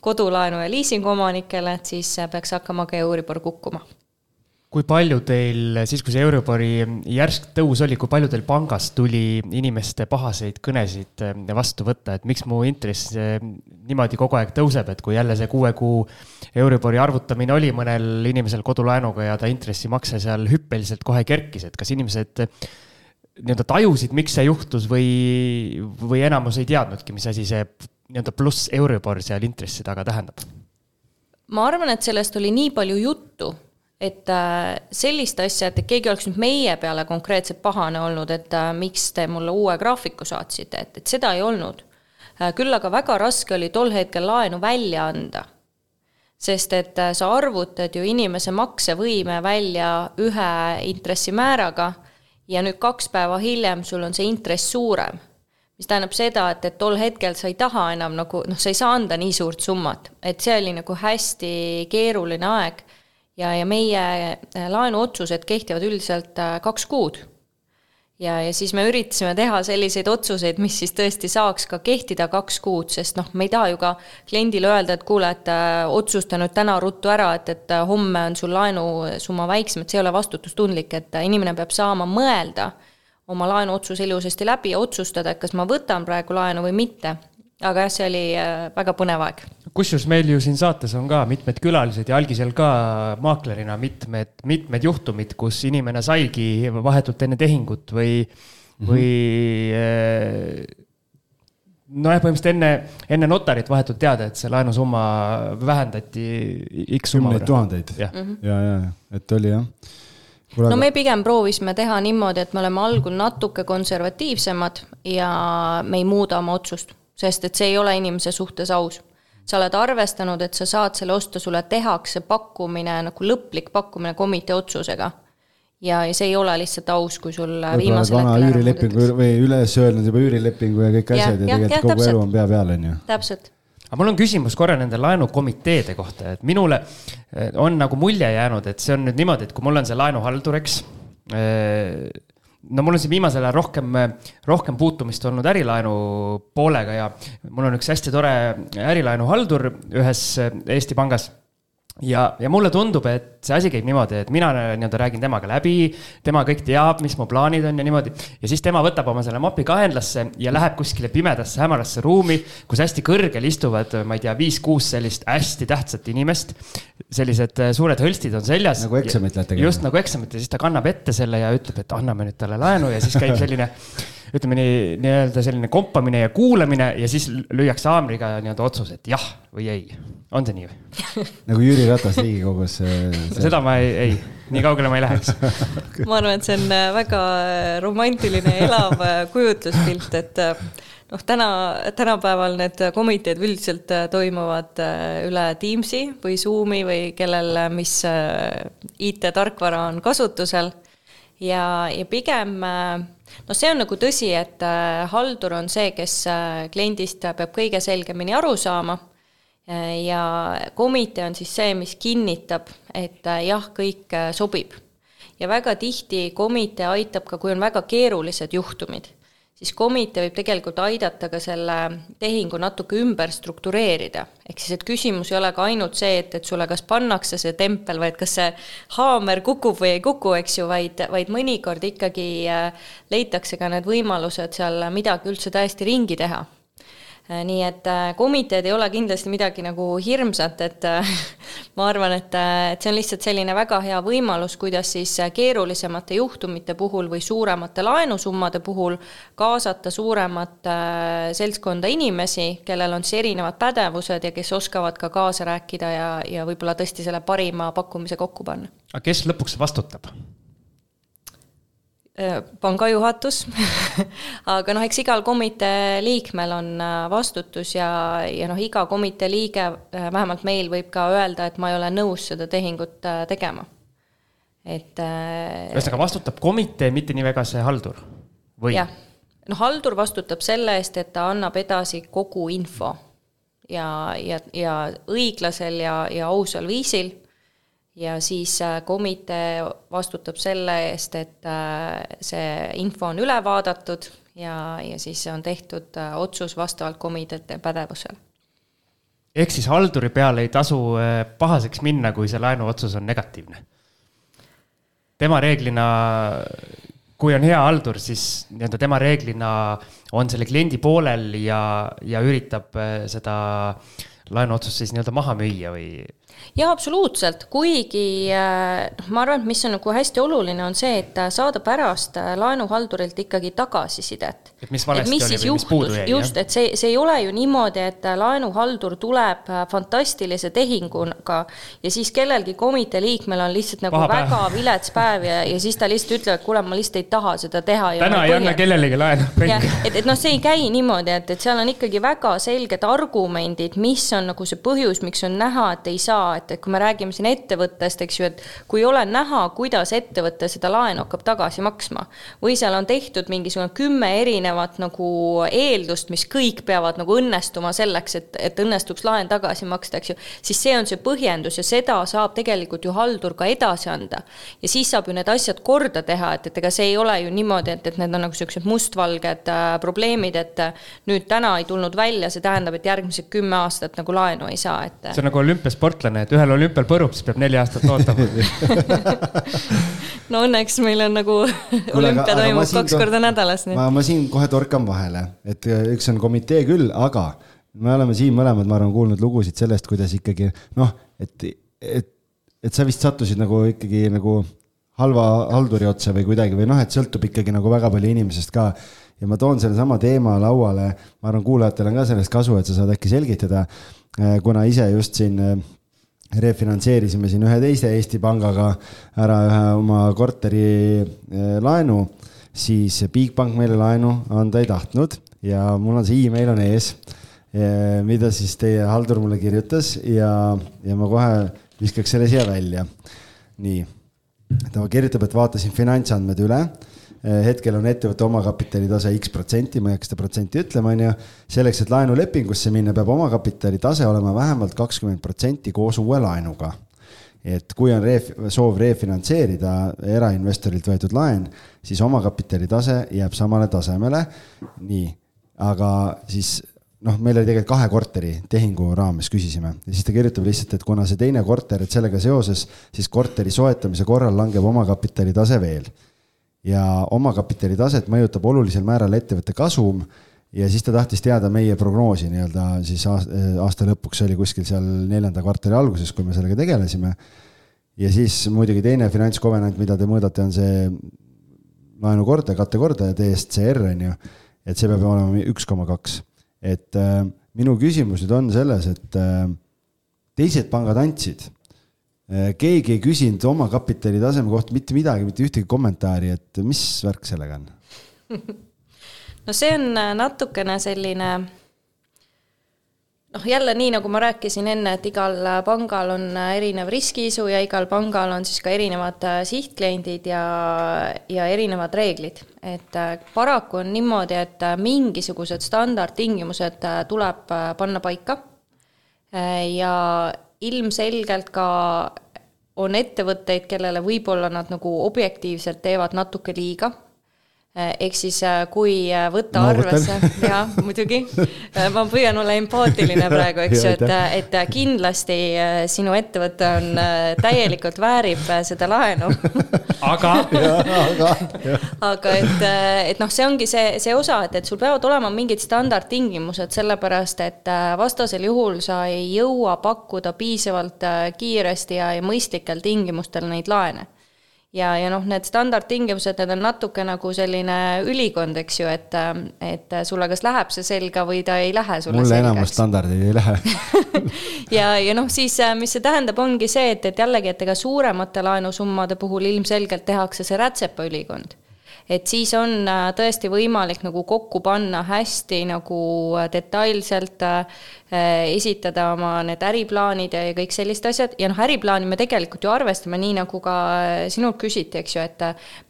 kodulaenu ja liisinguomanikele, et siis peaks hakkama ka Euribor kukkuma. kui palju teil siis, kui see Euribori järsk tõus oli, kui palju teil pangast tuli inimeste pahaseid kõnesid eh, vastu võtta, et miks mu intress niimoodi kogu aeg tõuseb, et kui jälle see kuue kuu Euribori arvutamine oli mõnel inimesel kodulaenuga ja ta intressimakse seal hüppeliselt kohe kerkis, et kas inimesed nii-öelda tajusid, miks see juhtus või, või enamus ei teadnudki, mis asi see nii-öelda pluss Euribor seal intressi taga tähendab? ma arvan, et sellest oli nii palju juttu, et äh, sellist asja, et keegi oleks nüüd meie peale konkreetselt pahane olnud, et äh, miks te mulle uue graafiku saatsite, et, et seda ei olnud. Äh, küll aga väga raske oli tol hetkel laenu välja anda. sest et sa arvutad ju inimese maksevõime välja ühe intressimääraga ja nüüd kaks päeva hiljem sul on see intress suurem mis tähendab seda, et, et tol hetkel sa ei taha enam nagu noh, sa ei saa anda nii suurt summat, et see oli nagu hästi keeruline aeg. ja, ja meie äh, laenuotsused kehtivad üldiselt äh, kaks kuud. ja, ja siis me üritasime teha selliseid otsuseid, mis siis tõesti saaks ka kehtida kaks kuud, sest noh, me ei taha ju ka kliendile öelda, et kuule, et äh, otsusta nüüd täna ruttu ära, et, et homme on sul laenusumma väiksem, et see ei ole vastutustundlik, et inimene peab saama mõelda oma laenuotsuse ilusasti läbi ja otsustada, et kas ma võtan praegu laenu või mitte. aga jah, see oli äh, väga põnev aeg. kusjuures meil ju siin saates on ka mitmed külalised ja algisel ka maaklerina mitmed, mitmed juhtumid, kus inimene saigi vahetult enne tehingut või mm, -hmm. või äh, nojah, põhimõtteliselt enne, enne notarit vahetult teada, et see laenusumma vähendati X summa võrra. kümneid tuhandeid ja, ja, ja, et oli jah no me pigem proovisime teha niimoodi, et me oleme algul natuke konservatiivsemad ja me ei muuda oma otsust, sest et see ei ole inimese suhtes aus. sa oled arvestanud, et sa saad selle osta, sulle tehakse pakkumine nagu lõplik pakkumine komitee otsusega. ja, ja see ei ole lihtsalt aus, kui sul viimasel hetkel vana üürilepingu või üles öelnud juba üürilepingu ja kõik asjad ja, ja tegelikult ja, kogu täpselt. elu on pea peal, on ju. täpselt aga mul on küsimus korra nende laenukomiteede kohta, et minule eh, on nagu mulje jäänud, et see on nüüd niimoodi, et kui mul on see laenuhaldur, eks. Eh, no mul on siin viimasel ajal rohkem, rohkem puutumist olnud ärilaenu poolega ja mul on üks hästi tore ärilaenuhaldur ühes Eesti pangas ja, ja mulle tundub, et see asi käib niimoodi, et mina nii-öelda räägin temaga läbi, tema kõik teab, mis mu plaanid on ja niimoodi. ja siis tema võtab oma selle mapi kaenlasse ja läheb kuskile pimedasse hämarasse ruumi, kus hästi kõrgel istuvad, ma ei tea, viis-kuus sellist hästi tähtsat inimest. sellised äh, suured hõlstid on seljas. nagu eksamit lähete tegema. just nagu eksamit ja siis ta kannab ette selle ja ütleb, et anname nüüd talle laenu ja siis käib [LAUGHS] selline ütleme nii, nii-öelda selline kompamine ja kuulamine ja siis lüüakse haamriga nii-öelda otsus, et jah või ei. on see nii või? [LAUGHS] nagu Jüri Ratas Riigikogus [LAUGHS] seda ma ei, ei, nii kaugele ma ei läheks [LAUGHS] ma arvan, et see on äh, väga äh, romantiline, elav äh, kujutluspilt, et noh, täna, tänapäeval need komiteed üldiselt toimuvad üle Teamsi või Zoomi või kellel, mis IT-tarkvara on kasutusel. Ja, ja pigem no see on nagu tõsi, et haldur on see, kes kliendist peab kõige selgemini aru saama ja komitee on siis see, mis kinnitab, et äh, jah, kõik äh, sobib. ja väga tihti komitee aitab ka, kui on väga keerulised juhtumid, siis komitee võib tegelikult aidata ka selle tehingu natuke ümber struktureerida. ehk siis, et küsimus ei ole ka ainult see, et, et sulle kas pannakse see tempel või et kas see haamer kukub või ei kuku, eks ju, vaid, vaid mõnikord ikkagi äh, leitakse ka need võimalused seal midagi üldse täiesti ringi teha nii et äh, komiteed ei ole kindlasti midagi nagu hirmsat, et äh, [LAUGHS] ma arvan, et, et see on lihtsalt selline väga hea võimalus, kuidas siis keerulisemate juhtumite puhul või suuremate laenusummade puhul kaasata suuremat seltskonda inimesi, kellel on siis erinevad pädevused ja kes oskavad ka kaasa rääkida ja, ja võib-olla tõesti selle parima pakkumise kokku panna. aga kes lõpuks vastutab? Äh, panga juhatus [LAUGHS] aga noh, eks igal komitee liikmel on äh, vastutus ja, ja noh, iga komitee liige, äh, vähemalt meil, võib ka öelda, et ma ei ole nõus seda tehingut tegema. et ühesõnaga, vastutab komitee, mitte nii väga see haldur, või? jah, noh, haldur vastutab selle eest, et ta annab edasi kogu info. Ja, ja, ja õiglasel ja, ja ausal viisil ja siis äh, komitee vastutab selle eest, et äh, see info on üle vaadatud ja, ja siis on tehtud äh, otsus vastavalt komiteete pädevusele. ehk siis halduri peale ei tasu pahaseks minna, kui see laenuotsus on negatiivne? tema reeglina, kui on hea haldur, siis nii-öelda tema reeglina on selle kliendi poolel ja, ja üritab seda laenuotsust siis nii-öelda maha müüa või? Jaa, absoluutselt, kuigi äh, noh, ma arvan, et mis on nagu hästi oluline, on see, et saada pärast äh, laenuhaldurilt ikkagi tagasisidet. et mis valesti et mis oli või mis puudu jäi, just, et see, see ei ole ju niimoodi, et äh, laenuhaldur tuleb fantastilise tehinguga ja siis kellelgi komitee liikmel on lihtsalt nagu Paha väga päev. vilets päev ja, ja siis ta lihtsalt ütleb, et kuule, ma lihtsalt ei taha seda teha. täna ei anna kellelegi laenu. et, et noh, see ei käi niimoodi, et, et seal on ikkagi väga selged argumendid, mis on nagu see põhjus, miks on näha, et ei saa et, et kui me räägime siin ettevõttest, eks ju, et kui ei ole näha, kuidas ettevõte seda laenu hakkab tagasi maksma või seal on tehtud mingisugune kümme erinevat nagu eeldust, mis kõik peavad nagu õnnestuma selleks, et, et õnnestuks laen tagasi maksta, eks ju, siis see on see põhjendus ja seda saab tegelikult ju haldur ka edasi anda. ja siis saab ju need asjad korda teha, et, et ega see ei ole ju niimoodi, et, et need on nagu niisugused mustvalged äh, probleemid, et äh, nüüd täna ei tulnud välja, see tähendab, et järgmised kümme aastat nagu laenu ei saa, et. see on nagu olümpiasportlane, et ühel olümpial põrub, siis peab neli aastat ootama [LAUGHS] no õnneks meil on nagu olümpia toimub kaks korda nädalas. ma, ma siin kohe torkan vahele, et äh, üks on komitee küll, aga me oleme siin mõlemad, ma arvan, kuulnud lugusid sellest, kuidas ikkagi noh, et, et, et sa vist sattusid nagu ikkagi nagu halva halduri otsa või kuidagi või noh, et sõltub ikkagi nagu väga palju inimesest ka. ja ma toon sellesama teema lauale, ma arvan, kuulajatel on ka sellest kasu, et sa saad äkki selgitada, äh, kuna ise just siin äh, refinantseerisime siin ühe teise Eesti pangaga ära ühe oma korteri eh, laenu, siis Bigbank meile laenu anda ei tahtnud ja mul on see email on ees, eh, mida siis teie haldur mulle kirjutas ja, ja ma kohe viskaks selle siia välja. nii, ta kirjutab, et vaatasin finantsandmed üle hetkel on ettevõtte omakapitali tase X protsenti, ma ei hakka seda protsenti ütlema, on ju. selleks, et laenulepingusse minna, peab omakapitali tase olema vähemalt kakskümmend protsenti koos uue laenuga. et kui on ref-, soov refinantseerida erainvestorilt võetud laen, siis omakapitali tase jääb samale tasemele. nii, aga siis noh, meil oli tegelikult kahe korteri tehingu raames küsisime ja siis ta kirjutab lihtsalt, et kuna see teine korter, et sellega seoses siis korteri soetamise korral langeb omakapitali tase veel. Ja omakapitali taset mõjutab olulisel määral ettevõtte kasum ja siis ta tahtis teada meie prognoosi nii-öelda siis aasta lõpuks, see oli kuskil seal neljanda kvartali alguses, kui me sellega tegelesime. ja siis muidugi teine finantskovenant, mida te mõõdate, on see laenukordaja, kattekordaja, DSCR on ju, et see peab olema üks koma kaks et äh, minu küsimus nüüd on selles, et äh, teised pangad andsid äh,. Keegi ei küsinud omakapitali taseme kohta mitte midagi, mitte ühtegi kommentaari, et mis värk sellega on [LAUGHS] no see on äh, natukene selline noh, jälle nii, nagu ma rääkisin enne, et igal pangal on erinev riskiisu ja igal pangal on siis ka erinevad äh, sihtkliendid ja, ja erinevad reeglid. et äh, paraku on niimoodi, et äh, mingisugused standardtingimused tuleb panna paika ja ilmselgelt ka on ettevõtteid, kellele võib-olla nad nagu objektiivselt teevad natuke liiga ehk siis äh, kui äh, võtta no, arvesse, [LAUGHS] jaa, muidugi, ma püüan olla empaatiline [LAUGHS] praegu, eks ju, et, et kindlasti sinu ettevõte on, täielikult väärib seda laenu. [LAUGHS] Aga? Aga, aga et, et noh, see ongi see, see osa, et, et sul peavad olema mingid standardtingimused, sellepärast et vastasel juhul sa ei jõua pakkuda piisavalt kiiresti ja, ja mõistlikel tingimustel neid laene ja, ja noh, need standardtingimused, need on natuke nagu selline ülikond, eks ju, et, et sulle kas läheb see selga või ta ei lähe sulle mulle enamus standardid ei lähe. [LAUGHS] Ja, ja noh, siis mis see tähendab, ongi see, et, et jällegi, et ega suuremate laenusummade puhul ilmselgelt tehakse see rätsepaülikond et siis on äh, tõesti võimalik nagu kokku panna hästi nagu äh, detailselt äh, esitada oma need äriplaanid ja kõik sellised asjad ja noh, äriplaani me tegelikult ju arvestame, nii nagu ka sinult küsiti, eks ju, et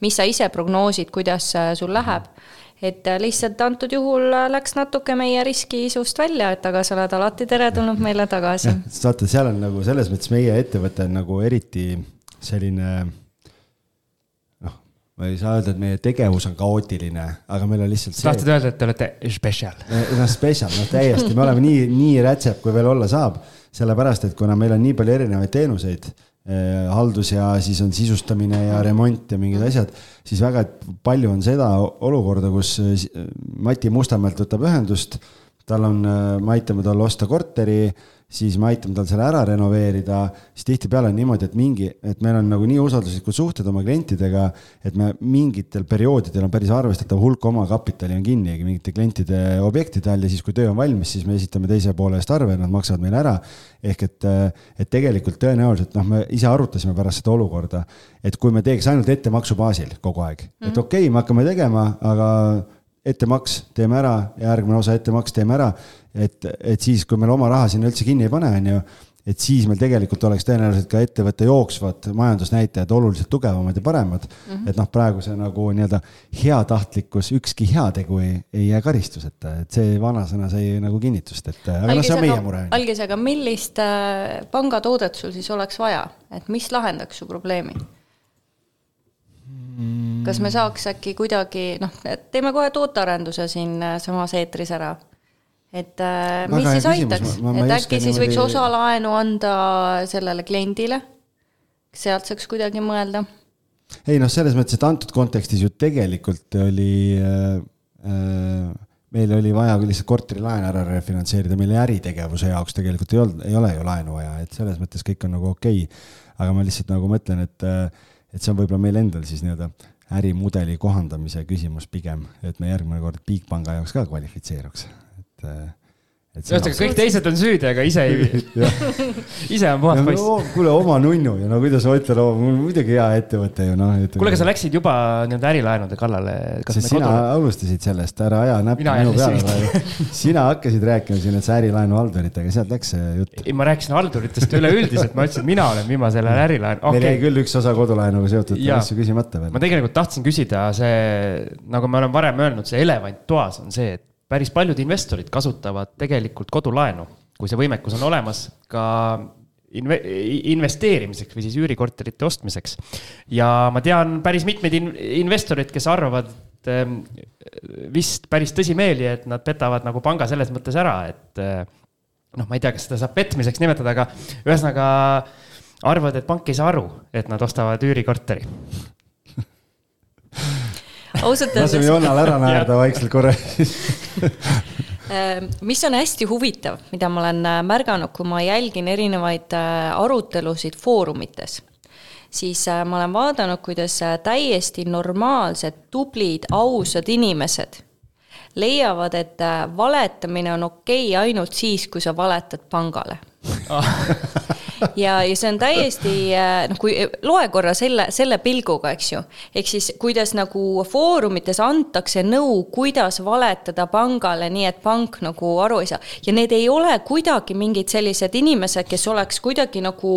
mis sa ise prognoosid, kuidas sul läheb et lihtsalt antud juhul läks natuke meie riskiisust välja, et aga sa oled alati teretulnud meile tagasi. vaata, seal on nagu selles mõttes meie ettevõte on nagu eriti selline ma ei saa öelda, et meie tegevus on kaootiline, aga meil on lihtsalt see. tahtsid öelda, et te olete special? noh, special, noh täiesti, me oleme nii, nii rätsep, kui veel olla saab. sellepärast, et kuna meil on nii palju erinevaid teenuseid eh,, haldus ja siis on sisustamine ja remont ja mingid asjad, siis väga palju on seda olukorda, kus eh, Mati Mustamäelt võtab ühendust, tal on, eh, me aitame tal osta korteri siis me aitame tal selle ära renoveerida, siis tihtipeale on niimoodi, et mingi, et meil on nagu nii usalduslikud suhted oma klientidega, et me mingitel perioodidel on päris arvestatav hulk omakapitali on kinni mingite klientide objektide all ja siis, kui töö on valmis, siis me esitame teise poole eest arve, nad maksavad meile ära. ehk et, et tegelikult tõenäoliselt noh, me ise arutasime pärast seda olukorda, et kui me teeks ainult ettemaksu baasil kogu aeg mm, -hmm. et okei okay,, me hakkame tegema, aga ettemaks teeme ära, järgmine osa ettemaks teeme ära et, et siis, kui meil oma raha sinna üldse kinni ei pane, on ju, et siis meil tegelikult oleks tõenäoliselt ka ettevõtte jooksvad majandusnäitajad oluliselt tugevamad ja paremad mm. -hmm. et noh, praegu see nagu nii-öelda heatahtlikkus, ükski heategu ei, ei jää karistuseta, et see vanasõna sai nagu kinnitust, et aga noh, see on meie mure. algis, aga millist äh, pangatoodet sul siis oleks vaja, et mis lahendaks su probleemi? kas me saaks äkki kuidagi, noh, teeme kohe tootearenduse siinsamas äh, eetris ära et äh, mis siis aitaks, et äkki siis võiks osa laenu anda sellele kliendile, sealt saaks kuidagi mõelda? ei noh, selles mõttes, et antud kontekstis ju tegelikult oli äh, äh, meil oli vaja lihtsalt korterilaen ära refinantseerida, meil äritegevuse jaoks tegelikult ei olnud, ei ole ju laenu vaja, et selles mõttes kõik on nagu okei. Okay.. aga ma lihtsalt nagu mõtlen, et, äh, et see on võib-olla meil endal siis nii-öelda ärimudeli kohandamise küsimus pigem, et me järgmine kord Bigpanga jaoks ka kvalifitseeruks et ühesõnaga, kõik teised on süüdi, aga ise ei [LAUGHS] ise on puhas poiss no,. kuule, oma nunnu ja no kuidas ma ütlen, muidugi hea ettevõte ju noh. kuule, aga sa läksid juba nii-öelda ärilaenude kallale. sest sina kodu... alustasid sellest, ära aja näppu minu peale praegu. sina hakkasid rääkima siin, et sa ärilaenu halduritega, sealt läks see jutt. ei, ma rääkisin halduritest üleüldiselt, ma ütlesin, et mina olen viimasel ajal ärilaen okay.. meil jäi küll üks osa kodulaenuga seotud asju küsimata veel. ma tegelikult tahtsin küsida see, nagu me oleme varem öelnud, see elevant toas on see, et päris paljud investorid kasutavad tegelikult kodulaenu, kui see võimekus on olemas, ka inve-, investeerimiseks või siis üürikorterite ostmiseks. ja ma tean päris mitmeid in-, investoreid, kes arvavad ähm, vist päris tõsimeeli, et nad petavad nagu panga selles mõttes ära, et äh, noh, ma ei tea, kas seda saab petmiseks nimetada, aga ühesõnaga arvavad, et pank ei saa aru, et nad ostavad üürikorteri ausalt öeldes. laseme Jonnal ära naerda vaikselt korra [LAUGHS] Äh, mis on hästi huvitav, mida ma olen äh, märganud, kui ma jälgin erinevaid äh, arutelusid foorumites, siis ma olen vaadanud, kuidas täiesti normaalsed, tublid, ausad inimesed leiavad, et valetamine on okei okay ainult siis, kui sa valetad pangale [LAUGHS] ja, ja see on täiesti äh, noh, kui loe korra selle, selle pilguga, eks ju. ehk siis, kuidas nagu foorumites antakse nõu, kuidas valetada pangale, nii et pank nagu aru ei saa. ja need ei ole kuidagi mingid sellised inimesed, kes oleks kuidagi nagu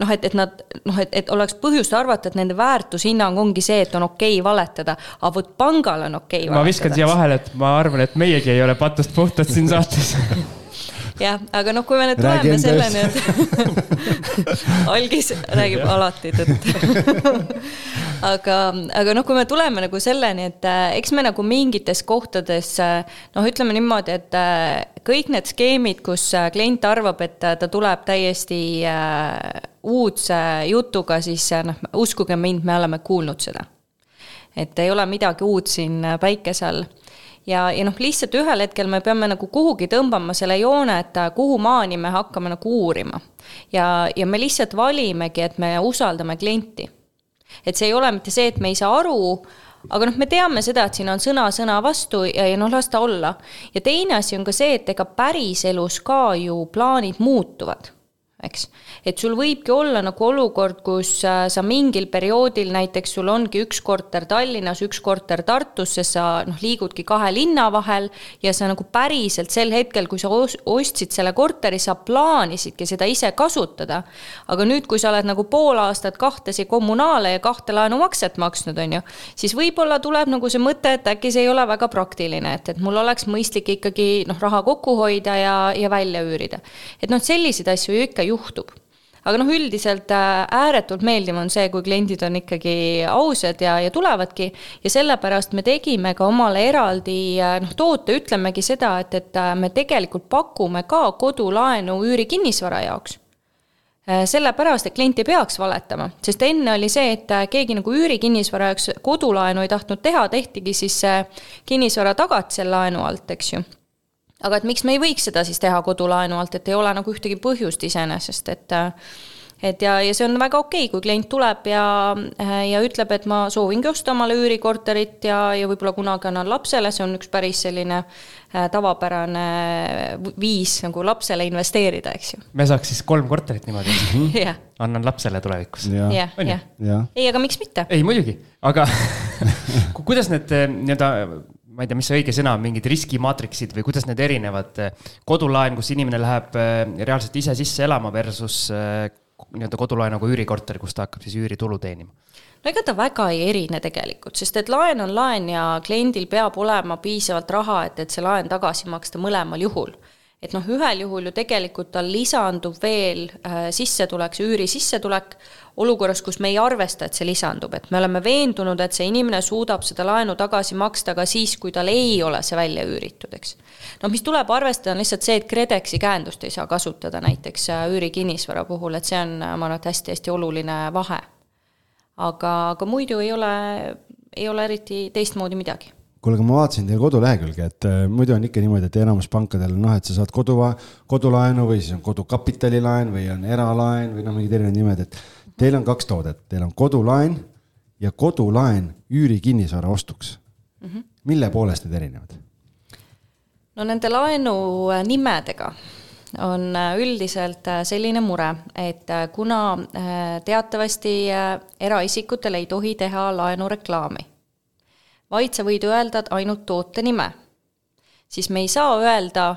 noh, et, et nad noh, et, et oleks põhjust arvata, et nende väärtushinnang ongi see, et on okei okay valetada. aga vot pangal on okei okay valetada. ma viskan siia vahele, et ma arvan, et meiegi ei ole patust puhtad siin saates [LAUGHS] jah, aga noh, kui me nüüd tuleme selleni, et [LAUGHS] algis räägib alati tõtt. [LAUGHS] Aga, aga noh, kui me tuleme nagu selleni, et äh, eks me nagu mingites kohtades äh, noh, ütleme niimoodi, et äh, kõik need skeemid, kus klient arvab, et ta tuleb täiesti uudse jutuga, siis noh, uskuge mind, me oleme kuulnud seda. et ei ole midagi uut siin päikese all ja, ja noh, lihtsalt ühel hetkel me peame nagu kuhugi tõmbama selle joone, et äh, kuhu maani me hakkame nagu uurima. ja, ja me lihtsalt valimegi, et me usaldame klienti. et see ei ole mitte see, et me ei saa aru, aga noh, me teame seda, et siin on sõna sõna vastu ja, ja noh, las ta olla. ja teine asi on ka see, et ega päriselus ka ju plaanid muutuvad eks. et sul võibki olla nagu olukord, kus äh, sa mingil perioodil näiteks sul ongi üks korter Tallinnas, üks korter Tartus, sest sa noh, liigudki kahe linna vahel ja sa nagu päriselt sel hetkel, kui sa ostsid selle korteri, sa plaanisidki seda ise kasutada. aga nüüd, kui sa oled nagu pool aastat kahtesi kommunaale ja kahte laenumakset maksnud, on ju, siis võib-olla tuleb nagu see mõte, et äkki see ei ole väga praktiline, et, et mul oleks mõistlik ikkagi noh, raha kokku hoida ja, ja välja üürida. et noh, selliseid asju ju ikka juhtub aga noh, üldiselt äh, ääretult meeldiv on see, kui kliendid on ikkagi ausad ja, ja tulevadki. Ja sellepärast me tegime ka omale eraldi äh, noh, toote, ütlemegi seda, et, et äh, me tegelikult pakume ka kodulaenu üürikinnisvara jaoks. Sellepärast, et klient ei peaks valetama, sest enne oli see, et keegi nagu üürikinnisvara jaoks kodulaenu ei tahtnud teha, tehtigi siis kinnisvara tagatisel laenu alt, eks ju aga et miks me ei võiks seda siis teha kodulaenu alt, et ei ole nagu ühtegi põhjust iseenesest, et et ja, ja see on väga okei okay,, kui klient tuleb ja, ja ütleb, et ma soovingi osta omale üürikorterit ja, ja võib-olla kunagi annan lapsele, see on üks päris selline äh, tavapärane viis nagu lapsele investeerida, eks ju. me saaks siis kolm korterit niimoodi [LAUGHS] yeah. annan lapsele tulevikus. jah, jah. ei, aga miks mitte? ei, muidugi, aga [LAUGHS] kuidas need äh, nii-öelda ma ei tea, mis see õige sõna on, mingid riskimaatriksid või kuidas need erinevad, kodulaen, kus inimene läheb äh, reaalselt ise sisse elama versus äh, nii-öelda kodulaenuga üürikorter, kus ta hakkab siis üüritulu teenima? no ega ta väga ei erine tegelikult, sest et laen on laen ja kliendil peab olema piisavalt raha, et, et see laen tagasi maksta mõlemal juhul et noh, ühel juhul ju tegelikult tal lisandub veel äh, sissetulek, see üürisissetulek, olukorras, kus me ei arvesta, et see lisandub, et me oleme veendunud, et see inimene suudab seda laenu tagasi maksta ka siis, kui tal ei ole see välja üüritud, eks. noh, mis tuleb arvestada, on lihtsalt see, et KredExi käendust ei saa kasutada näiteks äh, üürikinnisvara puhul, et see on, ma arvan, et hästi-hästi oluline vahe. aga, aga muidu ei ole, ei ole eriti teistmoodi midagi kuule, aga ma vaatasin teie kodulehekülge, et äh, muidu on ikka niimoodi, et enamus pankadel on noh, et sa saad kodu, kodulaenu või siis on kodukapitalilaen või on eralaen või noh, mingid erinevad nimed, et teil on kaks toodet, teil on kodulaen ja kodulaen üürikinnisvara ostuks mm. -hmm. mille poolest need erinevad? no nende laenu nimedega on äh, üldiselt äh, selline mure, et kuna teatavasti eraisikutel ei tohi teha laenureklaami vaid sa võid öelda ainult toote nime. siis me ei saa öelda,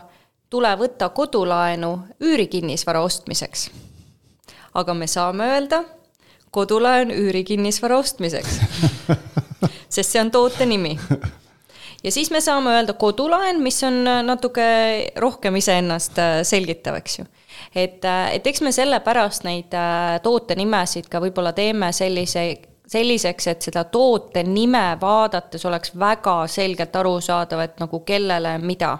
tule võta kodulaenu üürikinnisvara ostmiseks. aga me saame öelda, kodulaen üürikinnisvara ostmiseks. [LAUGHS] sest see on toote nimi. ja siis me saame öelda kodulaen, mis on natuke rohkem iseennast äh, selgitav, eks ju et, äh, et eks me sellepärast neid äh, toote nimesid ka võib-olla teeme sellise selliseks, et seda toote nime vaadates oleks väga selgelt arusaadav, et nagu kellele mida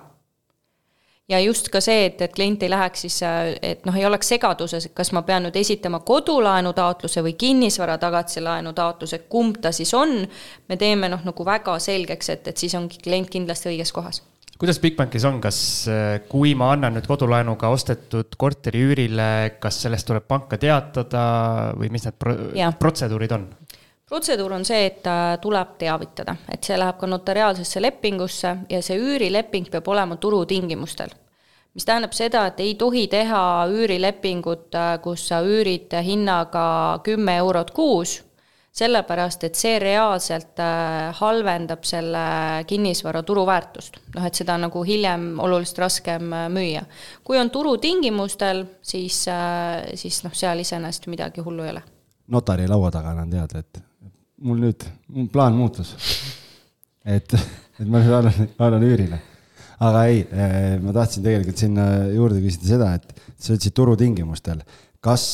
ja just ka see, et, et klient ei läheks siis, et noh, ei oleks segaduses, et kas ma pean nüüd esitama kodulaenu taotluse või kinnisvara tagatise laenu taotluse, kumb ta siis on, me teeme noh, nagu väga selgeks, et, et siis ongi klient kindlasti õiges kohas kuidas Bigbankis on, kas kui ma annan nüüd kodulaenuga ostetud korteri üürile, kas sellest tuleb panka teatada või mis need pro ja. protseduurid on? Protseduur on see, et tuleb teavitada, et see läheb ka notariaalsesse lepingusse ja see üürileping peab olema turutingimustel. mis tähendab seda, et ei tohi teha üürilepingut, kus sa üürid hinnaga kümme eurot kuus, sellepärast et see reaalselt äh, halvendab selle kinnisvara turuväärtust. noh, et seda nagu hiljem oluliselt raskem äh, müüa. kui on turutingimustel, siis, äh, siis noh, seal iseenesest midagi hullu ei ole notari laua taga annan teada, et mul nüüd, mu plaan muutus. et, et ma annan, annan üürile. aga ei, eh, ma tahtsin tegelikult sinna juurde küsida seda, et sa ütlesid turutingimustel, kas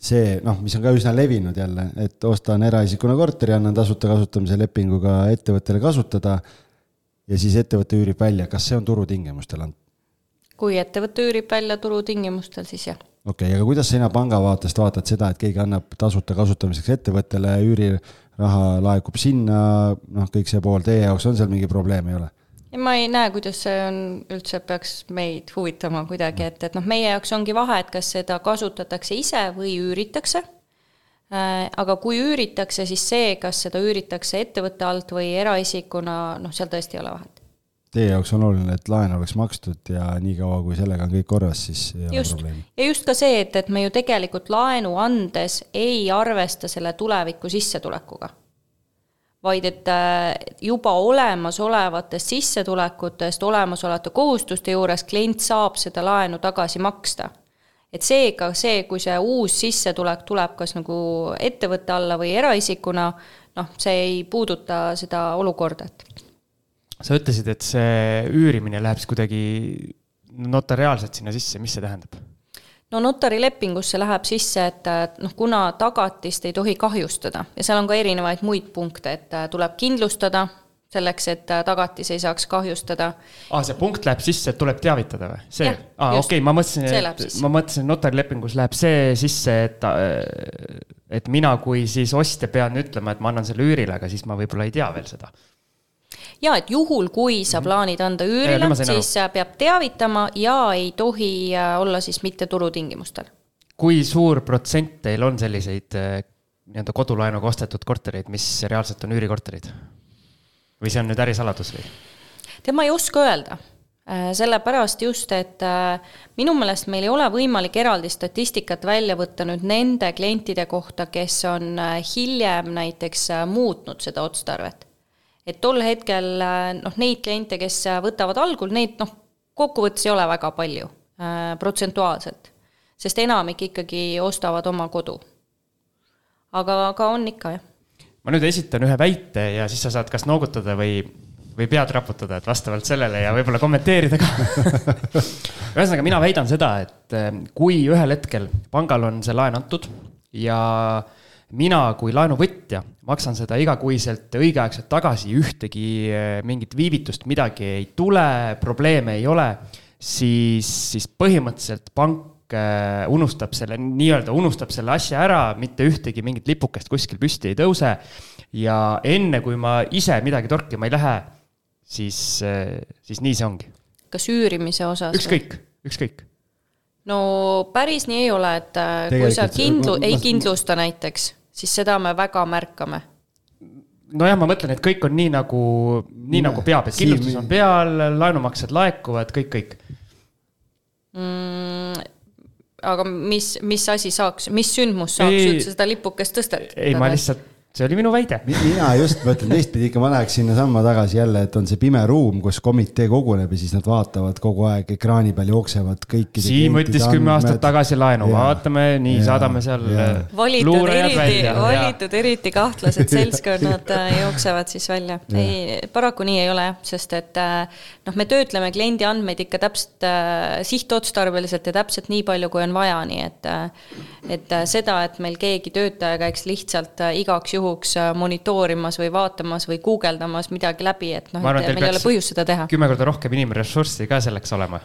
see, noh, mis on ka üsna levinud jälle, et ostan eraisikuna korteri, annan tasuta kasutamise lepinguga ettevõttele kasutada ja siis ettevõte üürib välja, kas see on turutingimustel antud? kui ettevõte üürib välja turutingimustel, siis jah okei okay,, aga kuidas sina panga vaatest vaatad seda, et keegi annab tasuta kasutamiseks ettevõttele, üüriraha laekub sinna, noh, kõik see pool, teie jaoks on seal mingi probleem, ei ole? ma ei näe, kuidas see on, üldse peaks meid huvitama kuidagi, et, et noh, meie jaoks ongi vahe, et kas seda kasutatakse ise või üüritakse. Äh, aga kui üüritakse, siis see, kas seda üüritakse ettevõtte alt või eraisikuna, noh, seal tõesti ei ole vahet teie jaoks on oluline, et laen oleks makstud ja niikaua, kui sellega on kõik korras, siis ei ole probleemi. ja just ka see, et, et me ju tegelikult laenu andes ei arvesta selle tuleviku sissetulekuga. vaid et äh, juba olemasolevatest sissetulekutest, olemasolevate kohustuste juures klient saab seda laenu tagasi maksta. et seega see, kui see uus sissetulek tuleb kas nagu ettevõtte alla või eraisikuna, noh, see ei puuduta seda olukorda, et sa ütlesid, et see üürimine läheb siis kuidagi notariaalselt sinna sisse, mis see tähendab? no notarilepingusse läheb sisse, et noh, kuna tagatist ei tohi kahjustada ja seal on ka erinevaid muid punkte, et tuleb kindlustada selleks, et tagatis ei saaks kahjustada. aa, see punkt läheb sisse, et tuleb teavitada või? see, aa okei okay,, ma mõtlesin, et ma mõtlesin, notarilepingus läheb see sisse, et et mina kui siis ostja pean ütlema, et ma annan selle üürile, aga siis ma võib-olla ei tea veel seda ja et juhul, kui sa mhm. plaanid anda üürile, siis aru. peab teavitama ja ei tohi äh, olla siis mitte turutingimustel. kui suur protsent teil on selliseid äh, nii-öelda kodulaenuga ostetud kortereid, mis reaalselt on üürikorterid? või see on nüüd ärisaladus või? tead, ma ei oska öelda äh, sellepärast just, et minu meelest meil ei ole võimalik eraldi statistikat välja võtta nüüd nende klientide kohta, kes on hiljem näiteks muutnud seda otstarvet et tol hetkel noh, neid kliente, kes võtavad algul, neid noh, kokkuvõttes ei ole väga palju äh, protsentuaalselt, sest enamik ikkagi ostavad oma kodu. aga, aga on ikka, jah. ma nüüd esitan ühe väite ja siis sa saad kas noogutada või, või pead raputada, et vastavalt sellele ja võib-olla kommenteerida ka [LAUGHS] ühesõnaga, mina väidan seda, et äh, kui ühel hetkel pangal on see laen antud ja äh, mina kui laenuvõtja maksan seda igakuiselt õigeaegselt tagasi, ühtegi eh, mingit viivitust, midagi ei tule, probleeme ei ole, siis, siis põhimõtteliselt pank eh, unustab selle, nii-öelda unustab selle asja ära, mitte ühtegi mingit lipukest kuskil püsti ei tõuse. ja enne, kui ma ise midagi torkima ei lähe, siis, eh, siis nii see ongi. kas üürimise osas? ükskõik, ükskõik no päris nii ei ole, et kui sa kindlu-, ei kindlusta näiteks siis seda me väga märkame nojah, ma mõtlen, et kõik on nii nagu, nii nagu peab, et kindlustus on peal, laenumaksed laekuvad, kõik, kõik mm,. aga mis, mis asi saaks, mis sündmus saaks üldse seda lipukest tõsta? ei, ma lihtsalt see oli minu väide. mina just mõtlen teistpidi ikka, ma läheks sinnasamma tagasi jälle, et on see pime ruum, kus komitee koguneb ja siis nad vaatavad kogu aeg ekraani peal jooksevad kõikide. Siim võttis kümme aastat tagasi laenu, vaatame, nii ja, saadame seal. valitud eriti, valitud eriti kahtlased seltskonnad äh, jooksevad siis välja. ei, paraku nii ei ole jah, sest et äh, noh, me töötleme kliendi andmeid ikka täpselt äh, sihtotstarbeliselt ja täpselt nii palju, kui on vaja, nii et, et seda, et meil keegi töötaja käiks lihtsalt igaks juhuks juhuks äh, monitoorimas või vaatamas või guugeldamas midagi läbi, et noh, et meil ei ole põhjust seda teha. kümme korda rohkem inimressurssi ka selleks olema,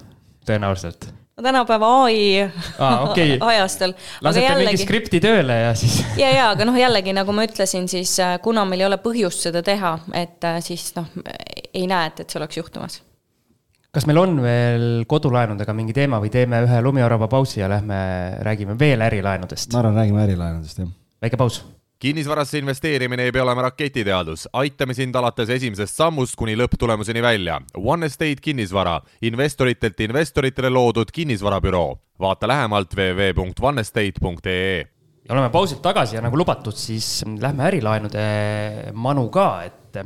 tõenäoliselt no tänapäeva ai ah, okay. [LAUGHS] ajastul. lasete jällegi... mingi skripti tööle ja siis. [LAUGHS] ja, ja, aga noh, jällegi nagu ma ütlesin, siis äh, kuna meil ei ole põhjust seda teha, et äh, siis noh, ei näe, et, et see oleks juhtumas. kas meil on veel kodulaenudega mingi teema või teeme ühe lumiorava pausi ja lähme räägime veel ärilaenudest? ma arvan, räägime ärilaenudest, jah. väike paus kinnisvarasse investeerimine ei pea olema raketiteadus, aitame sind alates esimesest sammust kuni lõpptulemuseni välja. One Estate kinnisvara, investoritelt investoritele loodud kinnisvarabüroo. vaata lähemalt www.onestate.ee. oleme pausilt tagasi ja nagu lubatud, siis lähme ärilaenude manu ka, et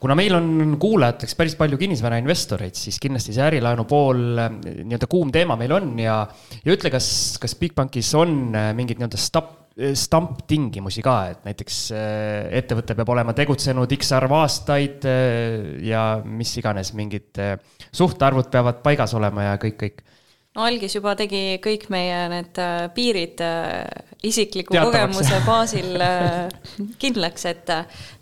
kuna meil on kuulajateks päris palju kinnisvarainvestoreid, siis kindlasti see ärilaenu pool nii-öelda kuum teema meil on ja, ja ütle, kas, kas Bigbankis on mingid nii-öelda stop Eh, stamptingimusi ka, et näiteks eh, ettevõte peab olema tegutsenud X arv aastaid eh, ja mis iganes, mingid suhtarvud peavad paigas olema ja kõik, kõik. no algis juba tegi kõik meie need piirid isikliku Teatavaks. kogemuse baasil kindlaks, et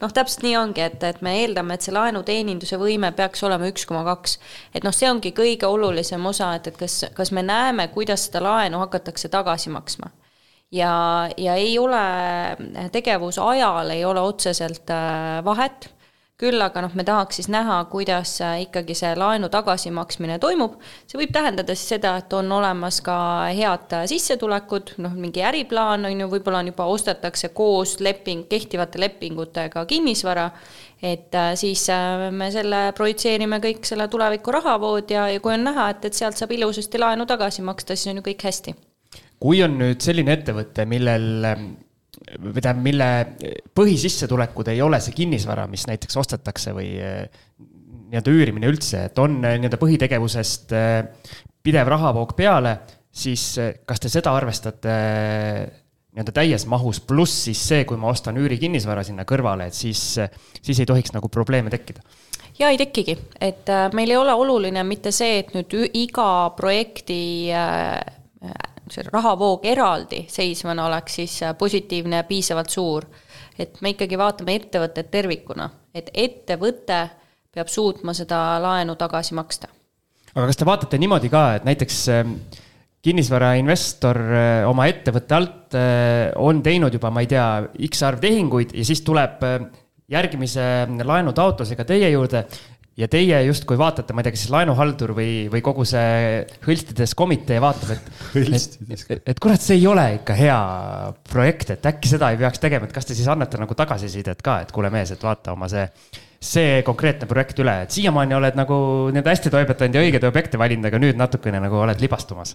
noh, täpselt nii ongi, et, et me eeldame, et see laenuteeninduse võime peaks olema üks koma kaks. et noh, see ongi kõige olulisem osa, et, et kas, kas me näeme, kuidas seda laenu hakatakse tagasi maksma ja, ja ei ole, tegevuse ajal ei ole otseselt äh, vahet, küll aga noh, me tahaks siis näha, kuidas äh, ikkagi see laenu tagasimaksmine toimub, see võib tähendada siis seda, et on olemas ka head äh, sissetulekud, noh, mingi äriplaan on ju, võib-olla on juba ostetakse koos leping, kehtivate lepingutega kinnisvara, et siis me selle projitseerime kõik selle tuleviku rahavood ja, ja kui on näha, et, et sealt saab ilusasti laenu tagasi maksta, siis on ju kõik hästi kui on nüüd selline ettevõte, millel või tähendab, mille põhisissetulekud ei ole see kinnisvara, mis näiteks ostetakse või nii-öelda üürimine üldse, et on nii-öelda põhitegevusest pidev rahavoog peale, siis kas te seda arvestate nii-öelda täies mahus, pluss siis see, kui ma ostan üürikinnisvara sinna kõrvale, et siis, siis ei tohiks nagu probleeme tekkida? ja ei tekigi, et meil ei ole oluline mitte see, et nüüd iga projekti see rahavoog eraldi seisvana oleks siis äh, positiivne ja piisavalt suur. et me ikkagi vaatame ettevõtet tervikuna, et ettevõte peab suutma seda laenu tagasi maksta. aga kas te vaatate niimoodi ka, et näiteks ähm, kinnisvarainvestor äh, oma ettevõtte alt äh, on teinud juba, ma ei tea, X arv tehinguid ja siis tuleb järgmise laenutaotlusega teie juurde ja teie justkui vaatate, ma ei tea, kas siis laenuhaldur või, või kogu see hõlstides komitee vaatab, et, [LAUGHS] et, et, et kurat, see ei ole ikka hea projekt, et äkki seda ei peaks tegema, et kas te siis annate nagu tagasisidet ka, et kuule mees, et vaata oma see, see konkreetne projekt üle, et siiamaani oled nagu nii-öelda hästi toimetanud ja õigeid objekte valinud, aga nüüd natukene nagu oled libastumas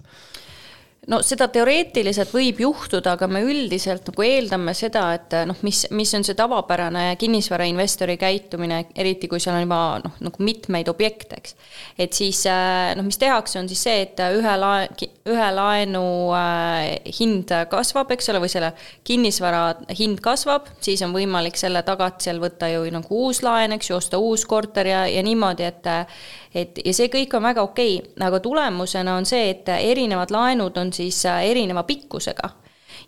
no seda teoreetiliselt võib juhtuda, aga me üldiselt nagu eeldame seda, et noh, mis, mis on see tavapärane kinnisvarainvestori käitumine, eriti kui seal on juba noh, nagu mitmeid objekte, eks. et siis noh, mis tehakse, on siis see, et ühe lae-, ühe laenu äh, hind kasvab, eks ole, või selle kinnisvara hind kasvab, siis on võimalik selle tagatisel võtta ju nagu uus laen, eks ju, osta uus korter ja, ja niimoodi, et et ja see kõik on väga okei okay., aga tulemusena on see, et erinevad laenud on siis äh, erineva pikkusega.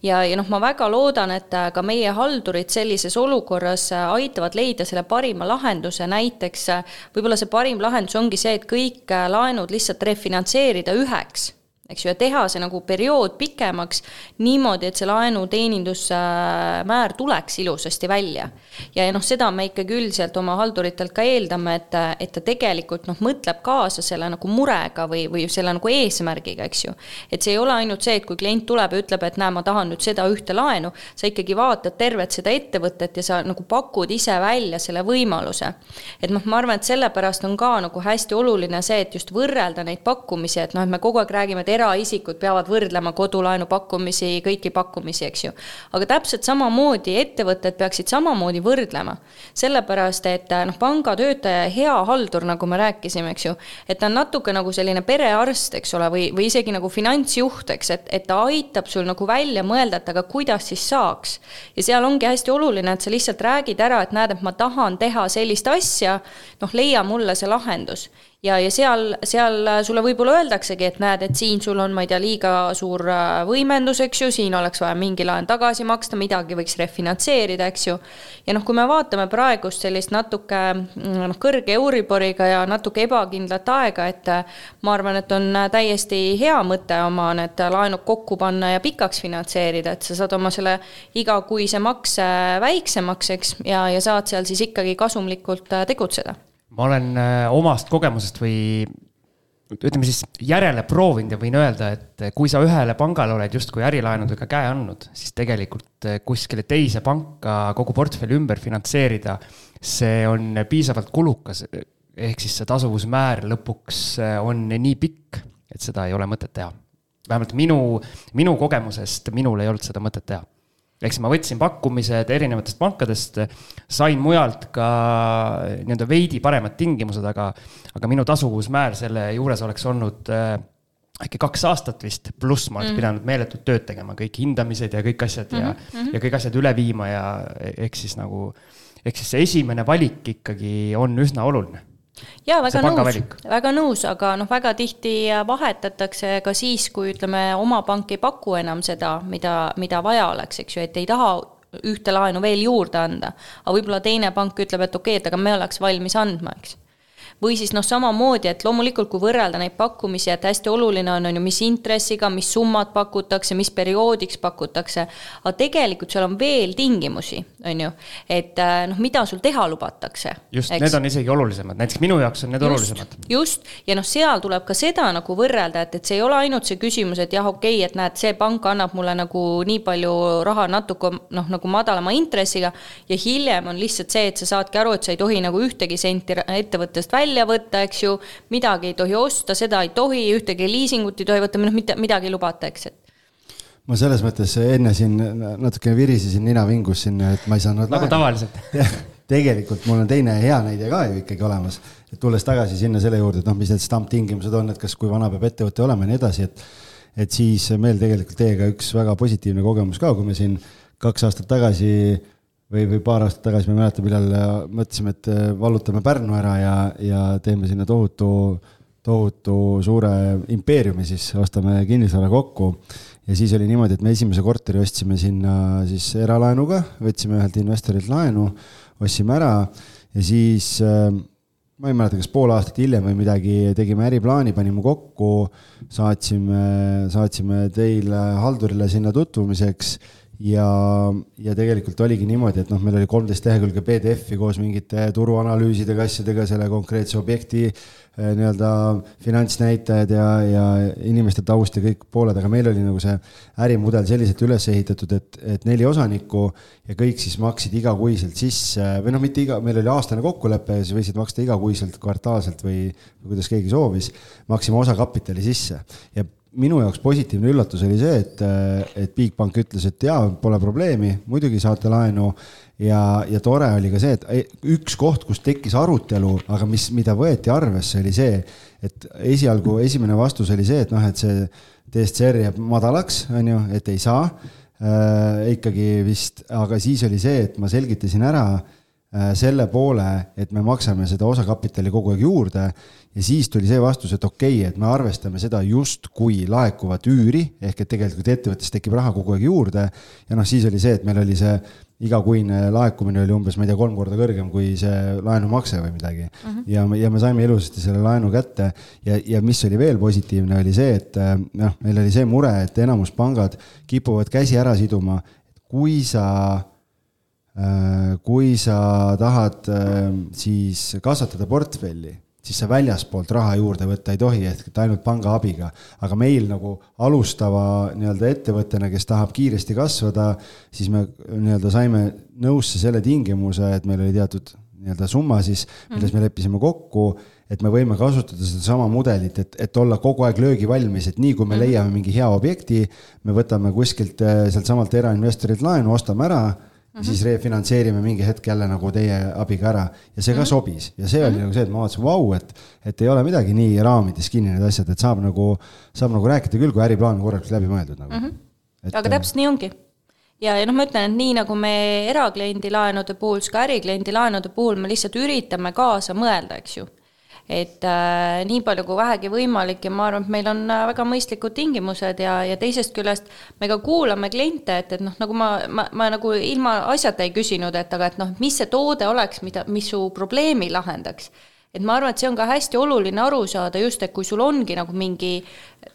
Ja, ja noh, ma väga loodan, et äh, ka meie haldurid sellises olukorras äh, aitavad leida selle parima lahenduse, näiteks võib-olla see parim lahendus ongi see, et kõik laenud lihtsalt refinantseerida üheks eks ju, ja teha see nagu periood pikemaks niimoodi, et see laenuteenindusmäär tuleks ilusasti välja. ja, ja noh, seda me ikkagi üldiselt oma halduritelt ka eeldame, et, et ta tegelikult noh, mõtleb kaasa selle nagu murega või, või selle nagu eesmärgiga, eks ju. et see ei ole ainult see, et kui klient tuleb ja ütleb, et näe, ma tahan nüüd seda ühte laenu, sa ikkagi vaatad tervet seda ettevõtet ja sa nagu pakud ise välja selle võimaluse. et noh, ma arvan, et sellepärast on ka nagu hästi oluline see, et just võrrelda neid pakkumisi, et noh, et me kogu aeg räägime, et eraisikud peavad võrdlema kodulaenu pakkumisi, kõiki pakkumisi, eks ju. aga täpselt samamoodi ettevõtted peaksid samamoodi võrdlema. sellepärast, et noh, pangatöötaja hea haldur, nagu me rääkisime, eks ju, et ta on natuke nagu selline perearst, eks ole, või, või isegi nagu finantsjuht, eks, et, et ta aitab sul nagu välja mõelda, et aga kuidas siis saaks. ja seal ongi hästi oluline, et sa lihtsalt räägid ära, et näed, et ma tahan teha sellist asja, noh, leia mulle see lahendus ja, ja seal, seal sulle võib-olla öeldaksegi, et näed, et siin sul on, ma ei tea, liiga suur äh, võimendus, eks ju, siin oleks vaja mingi laen tagasi maksta, midagi võiks refinantseerida, eks ju. ja noh, kui me vaatame praegust sellist natuke mm, noh, kõrge Euriboriga ja natuke ebakindlat aega, et äh, ma arvan, et on äh, täiesti hea mõte oma need laenud kokku panna ja pikaks finantseerida, et sa saad oma selle igakuise makse väiksemaks, eks, ja, ja saad seal siis ikkagi kasumlikult tegutseda ma olen äh, omast kogemusest või ütleme siis järele proovinud ja võin öelda, et kui sa ühele pangale oled justkui ärilaenudega käe andnud, siis tegelikult äh, kuskile teise panka kogu portfelli ümber finantseerida, see on piisavalt kulukas. ehk siis see tasuvusmäär lõpuks äh, on nii pikk, et seda ei ole mõtet teha. vähemalt minu, minu kogemusest minul ei olnud seda mõtet teha ehk siis ma võtsin pakkumised erinevatest pankadest, sain mujalt ka nii-öelda veidi paremad tingimused, aga, aga minu tasuvusmäär selle juures oleks olnud äh, äkki kaks aastat vist, pluss ma oleks mm. pidanud meeletut tööd tegema, kõik hindamised ja kõik asjad ja mm, -hmm. ja kõik asjad üle viima ja ehk siis nagu, ehk siis see esimene valik ikkagi on üsna oluline jaa, väga nõus, väga nõus, aga noh, väga tihti vahetatakse ka siis, kui ütleme, oma pank ei paku enam seda, mida, mida vaja oleks, eks ju, et ei taha ühte laenu veel juurde anda. aga võib-olla teine pank ütleb, et okei okay,, et aga me oleks valmis andma, eks. Või siis noh, samamoodi, et loomulikult, kui võrrelda neid pakkumisi, et hästi oluline on, on ju, mis intressiga, mis summad pakutakse, mis perioodiks pakutakse, aga tegelikult seal on veel tingimusi, on ju, et äh, noh, mida sul teha lubatakse. just, need on isegi olulisemad, näiteks minu jaoks on need just, olulisemad. just, ja noh, seal tuleb ka seda nagu võrrelda, et, et see ei ole ainult see küsimus, et jah, okei okay,, et näed, see pank annab mulle nagu nii palju raha natuke noh, nagu madalama intressiga ja hiljem on lihtsalt see, et sa saadki aru, et sa ei tohi nagu ühtegi senti ettevõttest välja välja võtta, eks ju, midagi ei tohi osta, seda ei tohi, ühtegi liisingut ei tohi võtta, noh, mitte midagi ei lubata, eks, et ma selles mõttes enne siin natuke virisesin, nina vingus siin, et ma ei saanud. nagu tavaliselt [LAUGHS] tegelikult mul on teine hea näide ka ju ikkagi olemas, et tulles tagasi sinna selle juurde, et noh, mis need stamptingimused on, et kas, kui vana peab ettevõte olema ja nii edasi, et et siis meil tegelikult teiega üks väga positiivne kogemus ka, kui me siin kaks aastat tagasi või, või paar aastat tagasi, ma ei mäleta, millal mõtlesime, et äh, vallutame Pärnu ära ja, ja teeme sinna tohutu, tohutu suure impeeriumi siis, ostame kinnisvara kokku. Ja siis oli niimoodi, et me esimese korteri ostsime sinna siis eralaenuga, võtsime ühelt investorilt laenu, ostsime ära. Ja siis äh, ma ei mäleta, kas pool aastat hiljem või midagi, tegime äriplaani, panime kokku, saatsime, saatsime teile haldurile sinna tutvumiseks. Ja, ja tegelikult oligi niimoodi, et noh, meil oli kolmteist lehekülge PDF-i koos mingite turuanalüüsidega, asjadega, selle konkreetse objekti eh, nii-öelda finantsnäitajad ja, ja inimeste taust ja kõik pooled, aga meil oli nagu see ärimudel selliselt üles ehitatud, et, et neli osanikku ja kõik siis maksid igakuiselt sisse või noh, mitte iga, meil oli aastane kokkulepe ja siis võisid maksta igakuiselt, kvartaalselt või, või kuidas keegi soovis, maksime osakapitali sisse. Ja minu jaoks positiivne üllatus oli see, et, et Bigbank ütles, et jaa, pole probleemi, muidugi saate laenu ja, ja tore oli ka see, et üks koht, kus tekkis arutelu, aga mis, mida võeti arvesse, oli see, et esialgu esimene vastus oli see, et noh, et see DSCR jääb madalaks, on ju, et ei saa äh, ikkagi vist, aga siis oli see, et ma selgitasin ära äh, selle poole, et me maksame seda osakapitali kogu aeg juurde ja siis tuli see vastus, et okei okay,, et me arvestame seda justkui laekuvat üüri, ehk et tegelikult ettevõttes tekib raha kogu aeg juurde. ja noh, siis oli see, et meil oli see igakuine laekumine oli umbes, ma ei tea, kolm korda kõrgem kui see laenumakse või midagi. Mhm. -huh. ja, ja me saime ilusasti selle laenu kätte ja, ja mis oli veel positiivne, oli see, et noh, meil oli see mure, et enamus pangad kipuvad käsi ära siduma, kui sa kui sa tahad siis kasvatada portfelli siis sa väljaspoolt raha juurde võtta ei tohi, ehk et ainult panga abiga. aga meil nagu alustava nii-öelda ettevõttena, kes tahab kiiresti kasvada, siis me nii-öelda saime nõusse selle tingimuse, et meil oli teatud nii-öelda summa siis, milles me leppisime kokku, et me võime kasutada sedasama mudelit, et, et olla kogu aeg löögivalmis, et nii kui me leiame mingi hea objekti, me võtame kuskilt äh, sealtsamalt erainvestorilt laenu, ostame ära Mm -hmm. siis refinantseerime mingi hetk jälle nagu teie abiga ära ja see ka mm -hmm. sobis ja see oli mm -hmm. nagu see, et ma vaatasin, vau, et, et ei ole midagi nii raamides kinni need asjad, et saab nagu, saab nagu rääkida küll, kui äriplaan on korralikult läbi mõeldud nagu mm. -hmm. aga täpselt nii ongi ja, ja noh, ma ütlen, et nii nagu me erakliendi laenude puhul, siis ka ärikliendi laenude puhul me lihtsalt üritame kaasa mõelda, eks ju et äh, nii palju kui vähegi võimalik ja ma arvan, et meil on äh, väga mõistlikud tingimused ja, ja teisest küljest me ka kuulame kliente, et, et noh, nagu ma, ma, ma nagu ilma asjata ei küsinud, et aga et noh, mis see toode oleks, mida, mis su probleemi lahendaks et ma arvan, et see on ka hästi oluline aru saada just, et kui sul ongi nagu mingi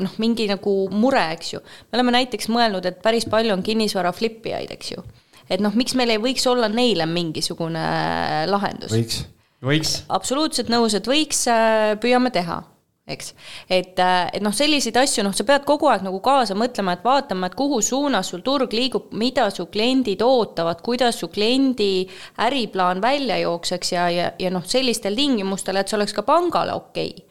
noh, mingi nagu mure, eks ju. me oleme näiteks mõelnud, et päris palju on kinnisvara flippijaid, eks ju. et noh, miks meil ei võiks olla neile mingisugune lahendus? võiks võiks. absoluutselt nõus, et võiks, äh, püüame teha eks. et, äh, et noh, selliseid asju, noh, sa pead kogu aeg nagu kaasa mõtlema, et vaatama, et kuhu suunas sul turg liigub, mida su kliendid ootavad, kuidas su kliendi äriplaan välja jookseks ja, ja, ja noh, sellistel tingimustel, et see oleks ka pangale okei okay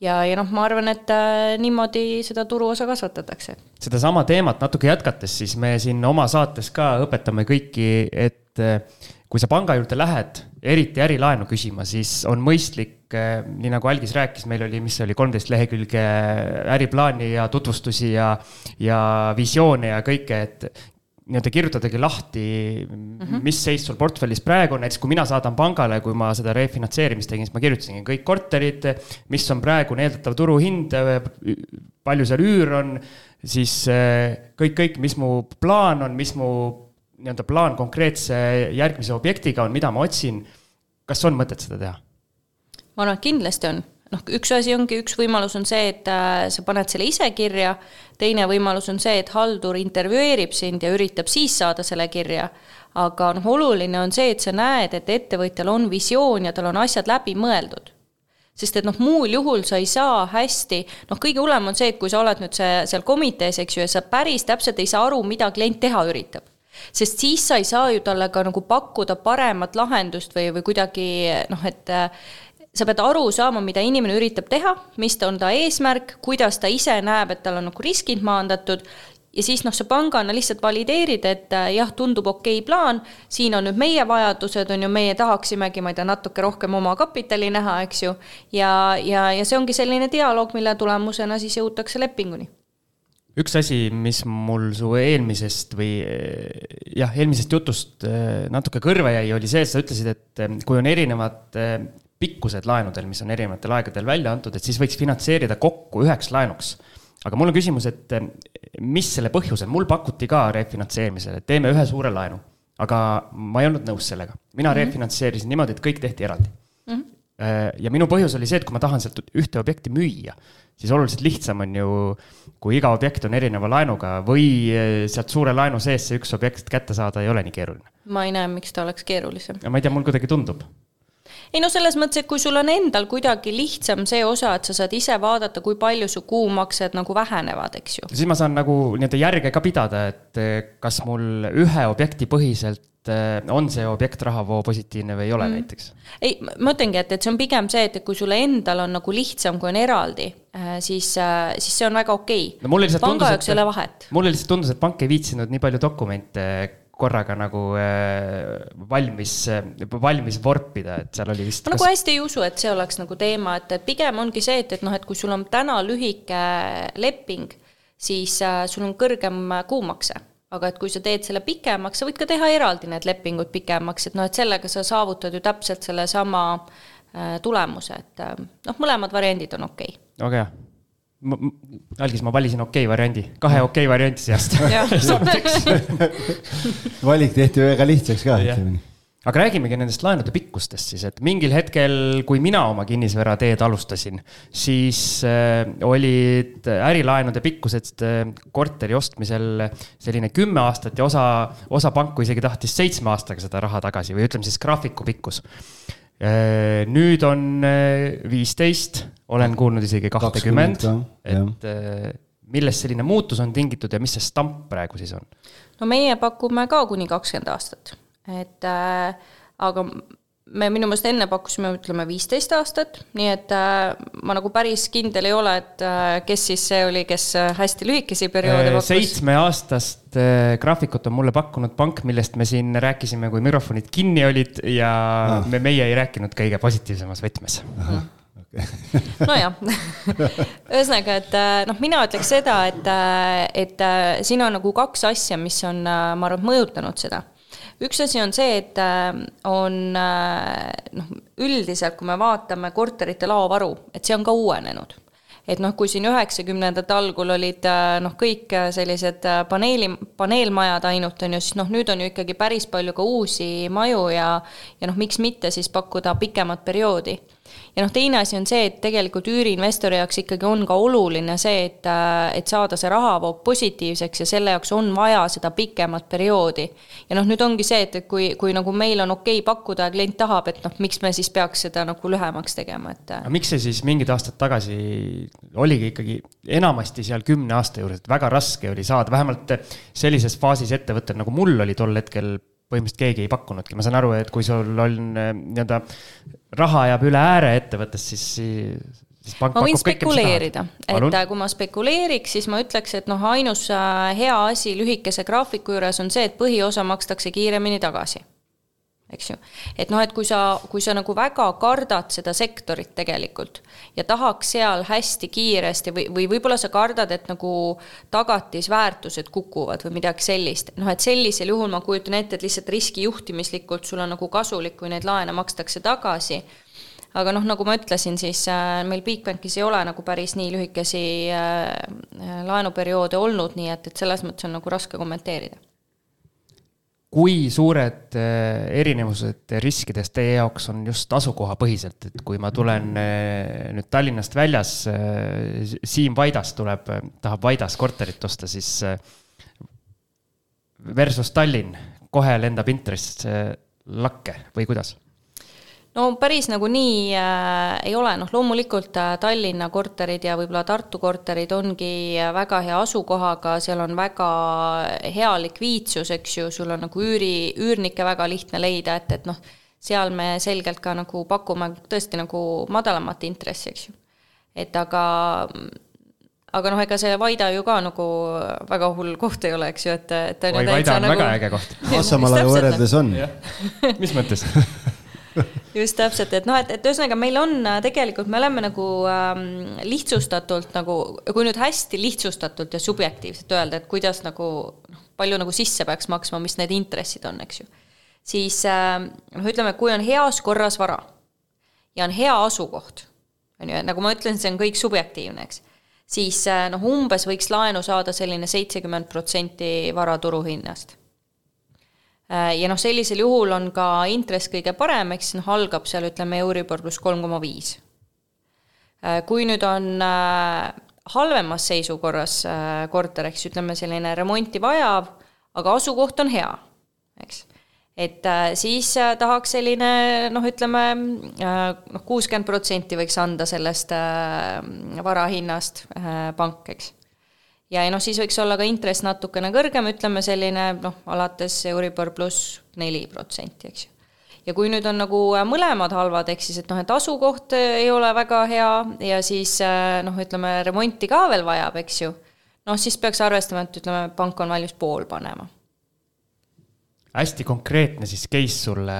ja, ja noh, ma arvan, et äh, niimoodi seda turuosa kasvatatakse. sedasama teemat natuke jätkates, siis me siin oma saates ka õpetame kõiki, et kui sa panga juurde lähed, eriti ärilaenu küsima, siis on mõistlik, eh, nii nagu Algis rääkis, meil oli, mis see oli, kolmteist lehekülge äriplaani ja tutvustusi ja, ja visioone ja kõike, et nii-öelda kirjutadagi lahti mm, -hmm. mis seis sul portfellis praegu on, näiteks kui mina saadan pangale, kui ma seda refinantseerimist tegin, siis ma kirjutasingi kõik korterid, mis on praegune eeldatav turuhind, palju seal üür on, siis eh, kõik, kõik, mis mu plaan on, mis mu nii-öelda plaan konkreetse järgmise objektiga on, mida ma otsin. kas on mõtet seda teha? ma arvan, et kindlasti on noh, üks asi ongi, üks võimalus on see, et äh, sa paned selle ise kirja, teine võimalus on see, et haldur intervjueerib sind ja üritab siis saada selle kirja. aga noh, oluline on see, et sa näed, et ettevõtjal on visioon ja tal on asjad läbi mõeldud sest et noh, muul juhul sa ei saa hästi, noh, kõige hullem on see, et kui sa oled nüüd see seal komitees, eks ju, ja sa päris täpselt ei saa aru, mida klient teha üritab sest siis sa ei saa ju talle ka nagu pakkuda paremat lahendust või, või kuidagi noh, et äh, sa pead aru saama, mida inimene üritab teha, mis ta on ta eesmärk, kuidas ta ise näeb, et tal on nagu riskid maandatud ja siis noh, sa pangana lihtsalt valideerid, et äh, jah, tundub okei okay plaan, siin on nüüd meie vajadused, on ju, meie tahaksimegi, ma ei tea, natuke rohkem omakapitali näha, eks ju. ja, ja, ja see ongi selline dialoog, mille tulemusena siis jõutakse lepinguni üks asi, mis mul su eelmisest või jah, eelmisest jutust äh, natuke kõrva jäi, oli see, et sa ütlesid, et äh, kui on erinevad äh, pikkused laenudel, mis on erinevatel aegadel välja antud, et siis võiks finantseerida kokku üheks laenuks. aga mul on küsimus, et mis selle põhjusel, mul pakuti ka refinantseerimisele, et teeme ühe suure laenu, aga ma ei olnud nõus sellega. mina mm -hmm. refinantseerisin niimoodi, et kõik tehti eraldi mm. -hmm ja minu põhjus oli see, et kui ma tahan sealt ühte objekti müüa, siis oluliselt lihtsam on ju, kui iga objekt on erineva laenuga või eh, sealt suure laenu sees see üks objekt kätte saada ei ole nii keeruline. ma ei näe, miks ta oleks keerulisem. ma ei tea, mul kuidagi tundub ei no selles mõttes, et kui sul on endal kuidagi lihtsam see osa, et sa saad ise vaadata, kui palju su kuumaksed nagu vähenevad, eks ju. siis ma saan nagu nii-öelda järge ka pidada, et eh, kas mul ühe objekti põhiselt Äh, on see objekt rahavoo positiivne või ei ole mm. näiteks? ei, ma ütlengi, et, et see on pigem see, et kui sulle endal on nagu lihtsam, kui on eraldi, äh, siis, äh, siis see on väga okei okay. no,. panga jaoks ei ole vahet. mulle lihtsalt tundus, et pank ei viitsinud nii palju dokumente korraga nagu äh, valmis äh,, valmis vorpida, et seal oli vist. ma kas... nagu hästi ei usu, et see oleks nagu teema, et, et pigem ongi see, et, et noh, et kui sul on täna lühike leping, siis äh, sul on kõrgem kuumakse aga et kui sa teed selle pikemaks, sa võid ka teha eraldi need lepingud pikemaks, et noh, et sellega sa saavutad ju täpselt sellesama äh, tulemuse, et äh, noh, mõlemad variandid on okei. Okay.. väga hea. algis, ma valisin okei okay variandi, kahe okei okay variandi seast. [LAUGHS] Valik tehti väga lihtsaks ka, ütleme nii aga räägimegi nendest laenude pikkustest siis, et mingil hetkel, kui mina oma kinnisvarateed alustasin, siis äh, olid ärilaenude pikkused äh, korteri ostmisel selline kümme aastat ja osa, osa panku isegi tahtis seitsme aastaga seda raha tagasi või ütleme siis graafiku pikkus äh,. nüüd on viisteist, olen kuulnud isegi kahtekümmend, et millest selline muutus on tingitud ja mis see stamp praegu siis on? no meie pakume ka kuni kakskümmend aastat et äh, aga me minu meelest enne pakkusime, ütleme viisteist aastat, nii et äh, ma nagu päris kindel ei ole, et äh, kes siis see oli, kes äh, hästi lühikesi perioode pakkus. seitsmeaastast äh, graafikut on mulle pakkunud pank, millest me siin rääkisime, kui mikrofonid kinni olid ja ah. me, meie ei rääkinud kõige positiivsemas võtmes. Mm. [LAUGHS] nojah, [LAUGHS] ühesõnaga, et äh, noh, mina ütleks seda, et, äh, et siin on nagu kaks asja, mis on, ma arvan, mõjutanud seda üks asi on see, et äh, on äh, noh, üldiselt, kui me vaatame korterite laovaru, et see on ka uuenenud. Et noh, kui siin üheksakümnendate algul olid äh, noh, kõik sellised paneeli, paneelmajad ainult, on ju, siis noh, nüüd on ju ikkagi päris palju ka uusi maju ja ja noh, miks mitte siis pakkuda pikemat perioodi ja noh, teine asi on see, et tegelikult üüriinvestori jaoks ikkagi on ka oluline see, et, äh, et saada see rahavoog positiivseks ja selle jaoks on vaja seda pikemat perioodi. ja noh, nüüd ongi see, et, et kui, kui nagu meil on okei okay pakkuda ja klient tahab, et noh, miks me siis peaks seda nagu lühemaks tegema, et. Äh. aga miks see siis mingid aastad tagasi oligi ikkagi enamasti seal kümne aasta juures, et väga raske oli saada, vähemalt sellises faasis ettevõttel nagu mul oli tol hetkel põhimõtteliselt keegi ei pakkunudki, ma saan aru, et kui sul on äh, nii-öelda raha jääb üle ääre ettevõttest, siis ma võin spekuleerida, et äh, kui ma spekuleeriks, siis ma ütleks, et noh, ainus äh, hea asi lühikese graafiku juures on see, et põhiosa makstakse kiiremini tagasi eks ju. et noh, et kui sa, kui sa nagu väga kardad seda sektorit tegelikult ja tahaks seal hästi kiiresti või, või võib-olla sa kardad, et nagu tagatisväärtused kukuvad või midagi sellist, noh et sellisel juhul ma kujutan ette, et lihtsalt riskijuhtimislikult sul on nagu kasulik, kui neid laene makstakse tagasi. Aga noh, nagu ma ütlesin, siis äh, meil Bigbankis ei ole nagu päris nii lühikesi äh, laenuperioode olnud, nii et, et selles mõttes on nagu raske kommenteerida kui suured äh, erinevused riskides teie jaoks on just asukohapõhiselt, et kui ma tulen äh, nüüd Tallinnast väljas, äh, Siim Vaidas tuleb, tahab Vaidas korterit osta, siis versus Tallinn, kohe lendab intress lakke või kuidas? No päris nagu nii äh, ei ole, noh loomulikult äh, Tallinna korterid ja võib-olla Tartu korterid ongi äh, väga hea asukohaga, seal on väga hea likviidsus, eks ju, sul on nagu üüri, üürnikke väga lihtne leida, et, et noh, seal me selgelt ka nagu pakume tõesti nagu madalamat intressi, eks ju. et aga aga noh, ega see Vaida ju ka nagu väga hull koht ei ole, eks ju, et, et on Oi, Vaida on nagu... väga äge koht. Assamalaga [LAUGHS] võrreldes on. mis mõttes [LAUGHS] [LAUGHS] [LAUGHS] just täpselt, et noh, et, et ühesõnaga meil on äh, tegelikult, me oleme nagu ähm, lihtsustatult nagu, kui nüüd hästi lihtsustatult ja subjektiivselt öelda, et kuidas nagu noh, palju nagu sisse peaks maksma, mis need intressid on, eks ju. siis äh, noh, ütleme, kui on heas korras vara ja on hea asukoht, on ju, nagu ma ütlen, see on kõik subjektiivne, eks siis äh, noh, umbes võiks laenu saada selline seitsekümmend protsenti vara turuhinnast Äh, ja noh, sellisel juhul on ka intress kõige parem, ehk siis noh, algab seal ütleme Euribor pluss kolm koma viis. Äh, kui nüüd on äh, halvemas seisukorras korter, eks ütleme selline remonti vajav, aga asukoht on hea, eks. et siis tahaks selline noh, ütleme noh, kuuskümmend protsenti võiks anda sellest vara hinnast pank, eks ja, ja noh, siis võiks olla ka intress natukene kõrgem, ütleme selline noh, alates Euribor pluss neli protsenti, eks ju. ja kui nüüd on nagu äh, mõlemad halvad, ehk siis et noh, et asukoht äh, ei ole väga hea ja siis äh, noh, ütleme remonti ka veel vajab, eks ju, noh, siis peaks arvestama, et ütleme, pank on valmis pool panema. hästi konkreetne siis case sulle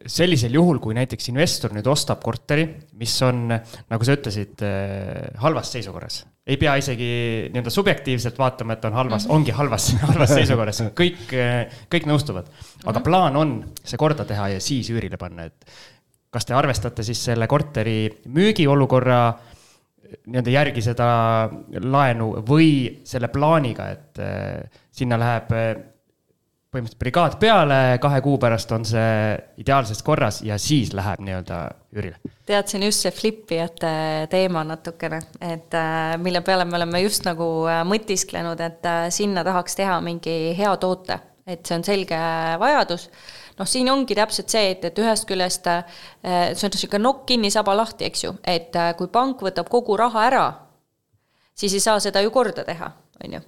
sellisel juhul, kui näiteks investor nüüd ostab korteri, mis on, nagu sa ütlesid, halvas seisukorras ei pea isegi nii-öelda subjektiivselt vaatama, et on halvas mm, -hmm. ongi halvas, [LAUGHS] halvas seisukorras, kõik, kõik nõustuvad. aga mhm. plaan on see korda teha ja siis üürile panna, et kas te arvestate siis selle korteri müügiolukorra nii-öelda järgi seda laenu või selle plaaniga, et äh, sinna läheb põhimõtteliselt brigaad peale, kahe kuu pärast on see ideaalses korras ja siis läheb nii-öelda üürile. tead, see on just see flipijate teema natukene, et äh, mille peale me oleme just nagu äh, mõtisklenud, et sinna tahaks teha mingi hea toote, et see on selge vajadus. noh, siin ongi täpselt see, et, et ühest küljest see on niisugune nokk kinni, saba lahti, eks ju, et kui pank võtab kogu raha ära, siis ei saa seda ju korda teha, on ju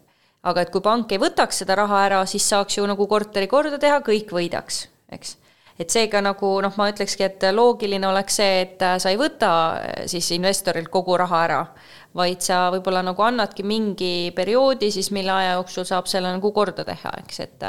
aga et kui pank ei võtaks seda raha ära, siis saaks ju nagu korteri korda teha, kõik võidaks, eks. Et seega nagu noh, ma ütlekski, et loogiline oleks see, et sa ei võta siis investorilt kogu raha ära, vaid sa võib-olla nagu annadki mingi perioodi siis, mille aja jooksul saab selle nagu korda teha, eks, et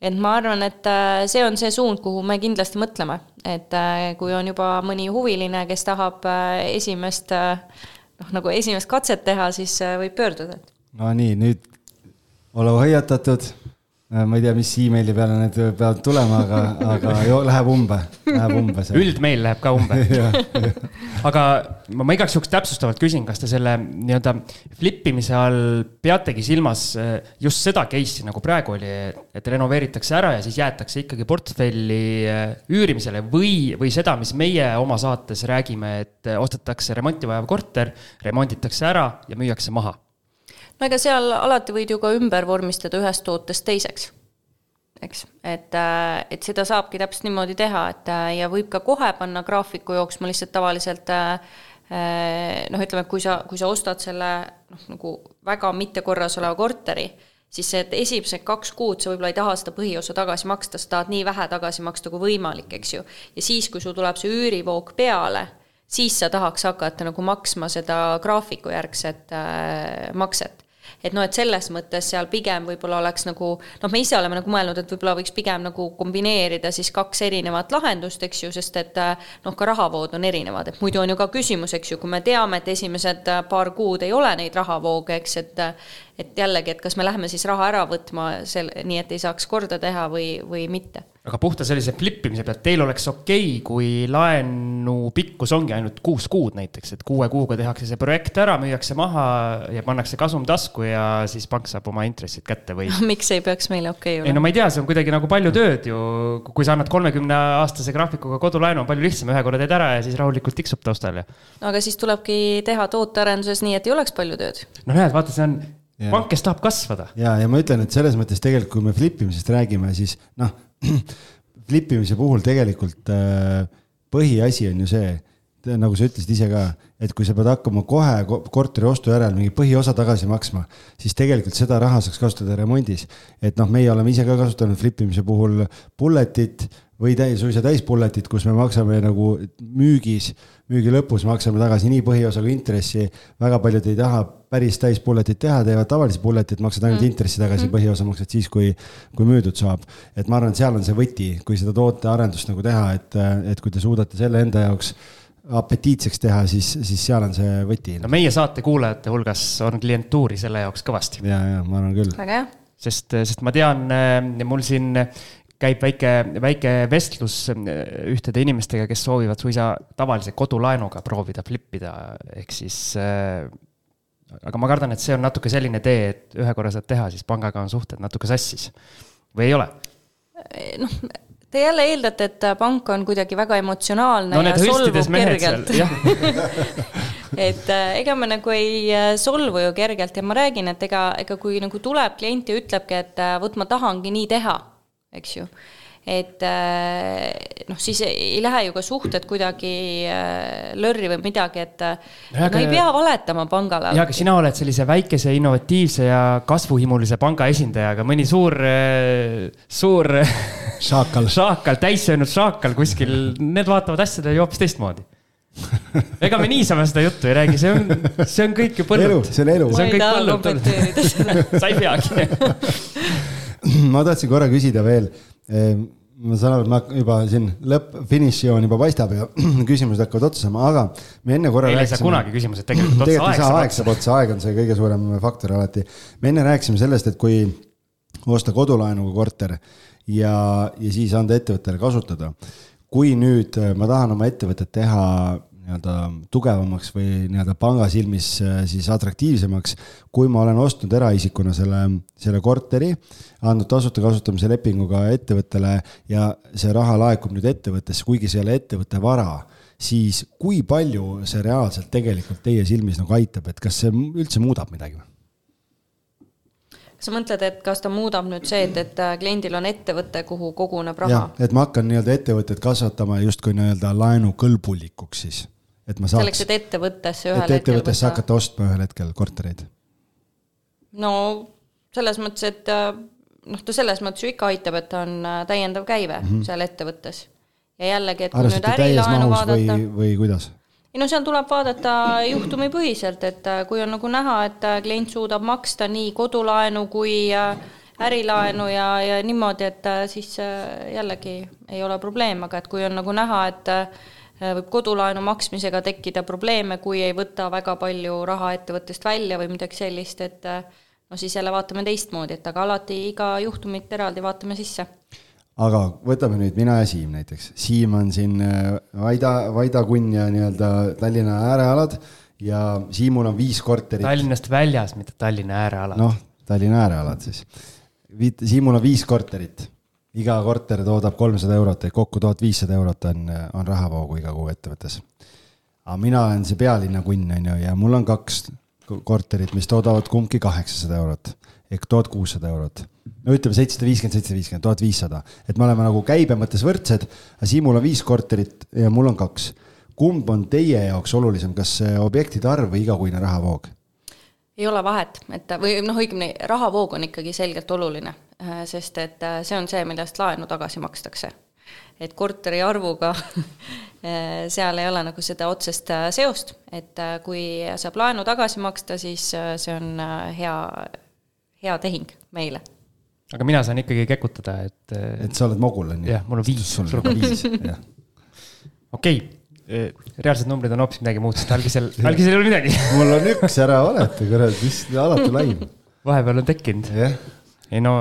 et ma arvan, et äh, see on see suund, kuhu me kindlasti mõtleme, et kui on juba mõni huviline, kes tahab esimest noh, nagu esimest katset teha, siis võib pöörduda. no nii, nüüd oleme hoiatatud ma ei tea, mis emaili peale need peavad tulema, aga, aga jo, läheb umbe, läheb umbe see. üldmeil läheb ka umbe. [LAUGHS] Aga ma, ma igaks juhuks täpsustavalt küsin, kas te selle nii-öelda flip imise all peategi silmas äh, just seda case'i, nagu praegu oli, et renoveeritakse ära ja siis jäetakse ikkagi portfelli äh, üürimisele või, või seda, mis meie oma saates räägime, et ostetakse remonti vajav korter, remonditakse ära ja müüakse maha no ega seal alati võid ju ka ümber vormistada ühest tootest teiseks, eks, et, äh, et seda saabki täpselt niimoodi teha, et äh, ja võib ka kohe panna graafiku jooksma lihtsalt tavaliselt äh, noh, ütleme, kui sa, kui sa ostad selle noh, nagu väga mittekorras oleva korteri, siis see, et esimesed kaks kuud sa võib-olla ei taha seda põhiosa tagasi maksta, sa tahad nii vähe tagasi maksta kui võimalik, eks ju. ja siis, kui sul tuleb see üürivoog peale, siis sa tahaks hakata nagu maksma seda graafiku järgset äh, makset et noh, et selles mõttes seal pigem võib-olla oleks nagu noh, me ise oleme nagu mõelnud, et võib-olla võiks pigem nagu kombineerida siis kaks erinevat lahendust, eks ju, sest et noh, ka rahavood on erinevad, et muidu on ju ka küsimus, eks ju, kui me teame, et esimesed paar kuud ei ole neid rahavooge, eks, et et jällegi, et kas me läheme siis raha ära võtma sel-, nii et ei saaks korda teha või, või mitte aga puhta sellise flip imise pealt teil oleks okei okay,, kui laenu pikkus ongi ainult kuus kuud näiteks, et kuue kuuga tehakse see projekt ära, müüakse maha ja pannakse kasum tasku ja siis pank saab oma intressid kätte või? [LAUGHS] miks ei peaks meile okei okay olema? ei no ma ei tea, see on kuidagi nagu palju tööd ju, kui sa annad kolmekümne aastase graafikuga kodulaenu, on palju lihtsam, ühe korra teed ära ja siis rahulikult tiksub taustal ja. no aga siis tulebki teha tootearenduses nii, et ei oleks palju tööd. no näed, vaata, see on Ja. pank, kes tahab kasvada. ja, ja ma ütlen, et selles mõttes tegelikult, kui me flip imisest räägime, siis noh, [CLEARS THROAT] flip imise puhul tegelikult äh, põhiasi on ju see, nagu sa ütlesid ise ka, et kui sa pead hakkama kohe korteri ostu järel mingi põhiosa tagasi maksma, siis tegelikult seda raha saaks kasutada remondis. et noh, meie oleme ise ka kasutanud flip imise puhul bullet'it või täis, suisa täispulletit, kus me maksame nagu müügis, müügi lõpus maksame tagasi nii põhiosa kui intressi. väga paljud ei taha päris täispulletit teha, teevad tavalist bulletit, maksad ainult mm. intressi tagasi mm., põhiosa maksad siis, kui, kui müüdud saab. et ma arvan, et seal on see võti, kui seda tootearendust nagu teha, et, et kui te suudate selle enda jaoks apetiitseks teha, siis, siis seal on see võti. no meie saate kuulajate hulgas on klientuuri selle jaoks kõvasti. ja, ja ma arvan küll. väga hea sest, sest ma tean, mul siin käib väike, väike vestlus äh, ühtede inimestega, kes soovivad suisa tavalise kodulaenuga proovida flip ida, ehk siis äh, aga ma kardan, et see on natuke selline tee, et ühe korra saad teha, siis pangaga on suhted natuke sassis. või ei ole? noh, te jälle eeldate, et pank on kuidagi väga emotsionaalne no, ja solvub kergelt. [LAUGHS] et äh, ega me nagu ei äh, solvu ju kergelt ja ma räägin, et ega, ega kui nagu tuleb klient ja ütlebki, et vot ma tahangi nii teha eks ju. et äh, noh, siis ei lähe ju ka suhted kuidagi äh, lörri või midagi, et ja, no aga, ei pea valetama pangale. jaa, aga sina oled sellise väikese innovatiivse ja kasvuhimulise panga esindaja, aga mõni suur, äh, suur [LAUGHS] šaakal, šaakal, täissöönud šaakal kuskil, need vaatavad asjadele ju hoopis teistmoodi ega me niisama seda juttu ei räägi, see on, see on kõik ju põllult. see on elu. ma ei taha kommenteerida seda [LAUGHS] sa ei peagi [LAUGHS] [CLEARS THROAT] ma tahtsin korra küsida veel. Ehm, ma saan aru, et ma juba siin lõpp, finišijoon juba paistab ja [CLEARS THROAT] küsimused hakkavad otsa saama, aga me enne korra. ei saa kunagi küsimused tegelikult [CLEARS THROAT] otsa, aeg saab otsa. aeg saab otsa, aeg on see kõige suurem faktor alati. me enne rääkisime sellest, et kui osta kodulaenuga korter ja, ja siis anda ettevõttele kasutada. kui nüüd ma tahan oma ettevõtet teha nii-öelda tugevamaks või nii-öelda panga silmis äh, siis atraktiivsemaks, kui ma olen ostnud eraisikuna selle, selle korteri, andnud tasuta kasutamise lepinguga ettevõttele ja see raha laekub nüüd ettevõttesse, kuigi see ei ole ettevõtte vara siis kui palju see reaalselt tegelikult teie silmis nagu aitab, et kas see üldse muudab midagi või? sa mõtled, et kas ta muudab nüüd see, et, et äh, kliendil on ettevõte, kuhu koguneb raha? et ma hakkan nii-öelda ettevõtet kasvatama justkui nii-öelda laenukõlbulikuks siis et ma saaks. selleks, et ettevõttesse ühel et ettevõttesse hakata ostma ühel hetkel kortereid? no selles mõttes, et äh, noh, ta selles mõttes ju ikka aitab, et on äh, täiendav käive mm -hmm. seal ettevõttes. ja jällegi, et kui nüüd ärilaenu vaadata. või kuidas? ei no seal tuleb vaadata juhtumipõhiselt, et äh, kui on nagu näha, et klient suudab maksta nii kodulaenu kui ärilaenu ja, ja niimoodi, et siis jällegi ei ole probleem, aga et kui on nagu näha, et võib kodulaenu maksmisega tekkida probleeme, kui ei võta väga palju raha ettevõttest välja või midagi sellist, et no siis jälle vaatame teistmoodi, et aga alati iga juhtumit eraldi vaatame sisse. aga võtame nüüd mina ja Siim näiteks. Siim on siin äh, Vaida, Vaida kunn ja nii-öelda Tallinna äärealad ja Siimul on viis korterit. Tallinnast väljas, mitte Tallinna äärealad. noh, Tallinna äärealad siis. Siimul on viis korterit iga korter toodab kolmsada eurot ehk kokku tuhat viissada eurot on, on rahavoogu iga kuu ettevõttes. aga mina olen see pealinna kunn, on ju, ja mul on kaks korterit, mis toodavad kumbki kaheksasada eurot ehk tuhat kuussada eurot. no ütleme seitsesada viiskümmend, seitsesada viiskümmend, tuhat viissada, et me oleme nagu käibe mõttes võrdsed, aga Siimul on viis korterit ja mul on kaks. kumb on teie jaoks olulisem, kas objektide arv või igakuine rahavoog? ei ole vahet, et või noh, õigemini rahavoog on ikkagi selgelt oluline, sest et see on see, millest laenu tagasi makstakse et korteri arvuga eh, [LAUGHS] seal ei ole nagu seda otsest seost, et kui saab laenu tagasi maksta, siis see on hea, hea tehing meile. aga mina saan ikkagi kekutada, et. et sa oled mogul, on ju? jah, mul on viis. sul on viis, [LAUGHS] jah. okei okay., reaalsed numbrid on hoopis midagi muud, sest algisel, algisel ei ole midagi mul on üks, ära valeta, kurat, mis alati laim. vahepeal on tekkinud. jah ei no,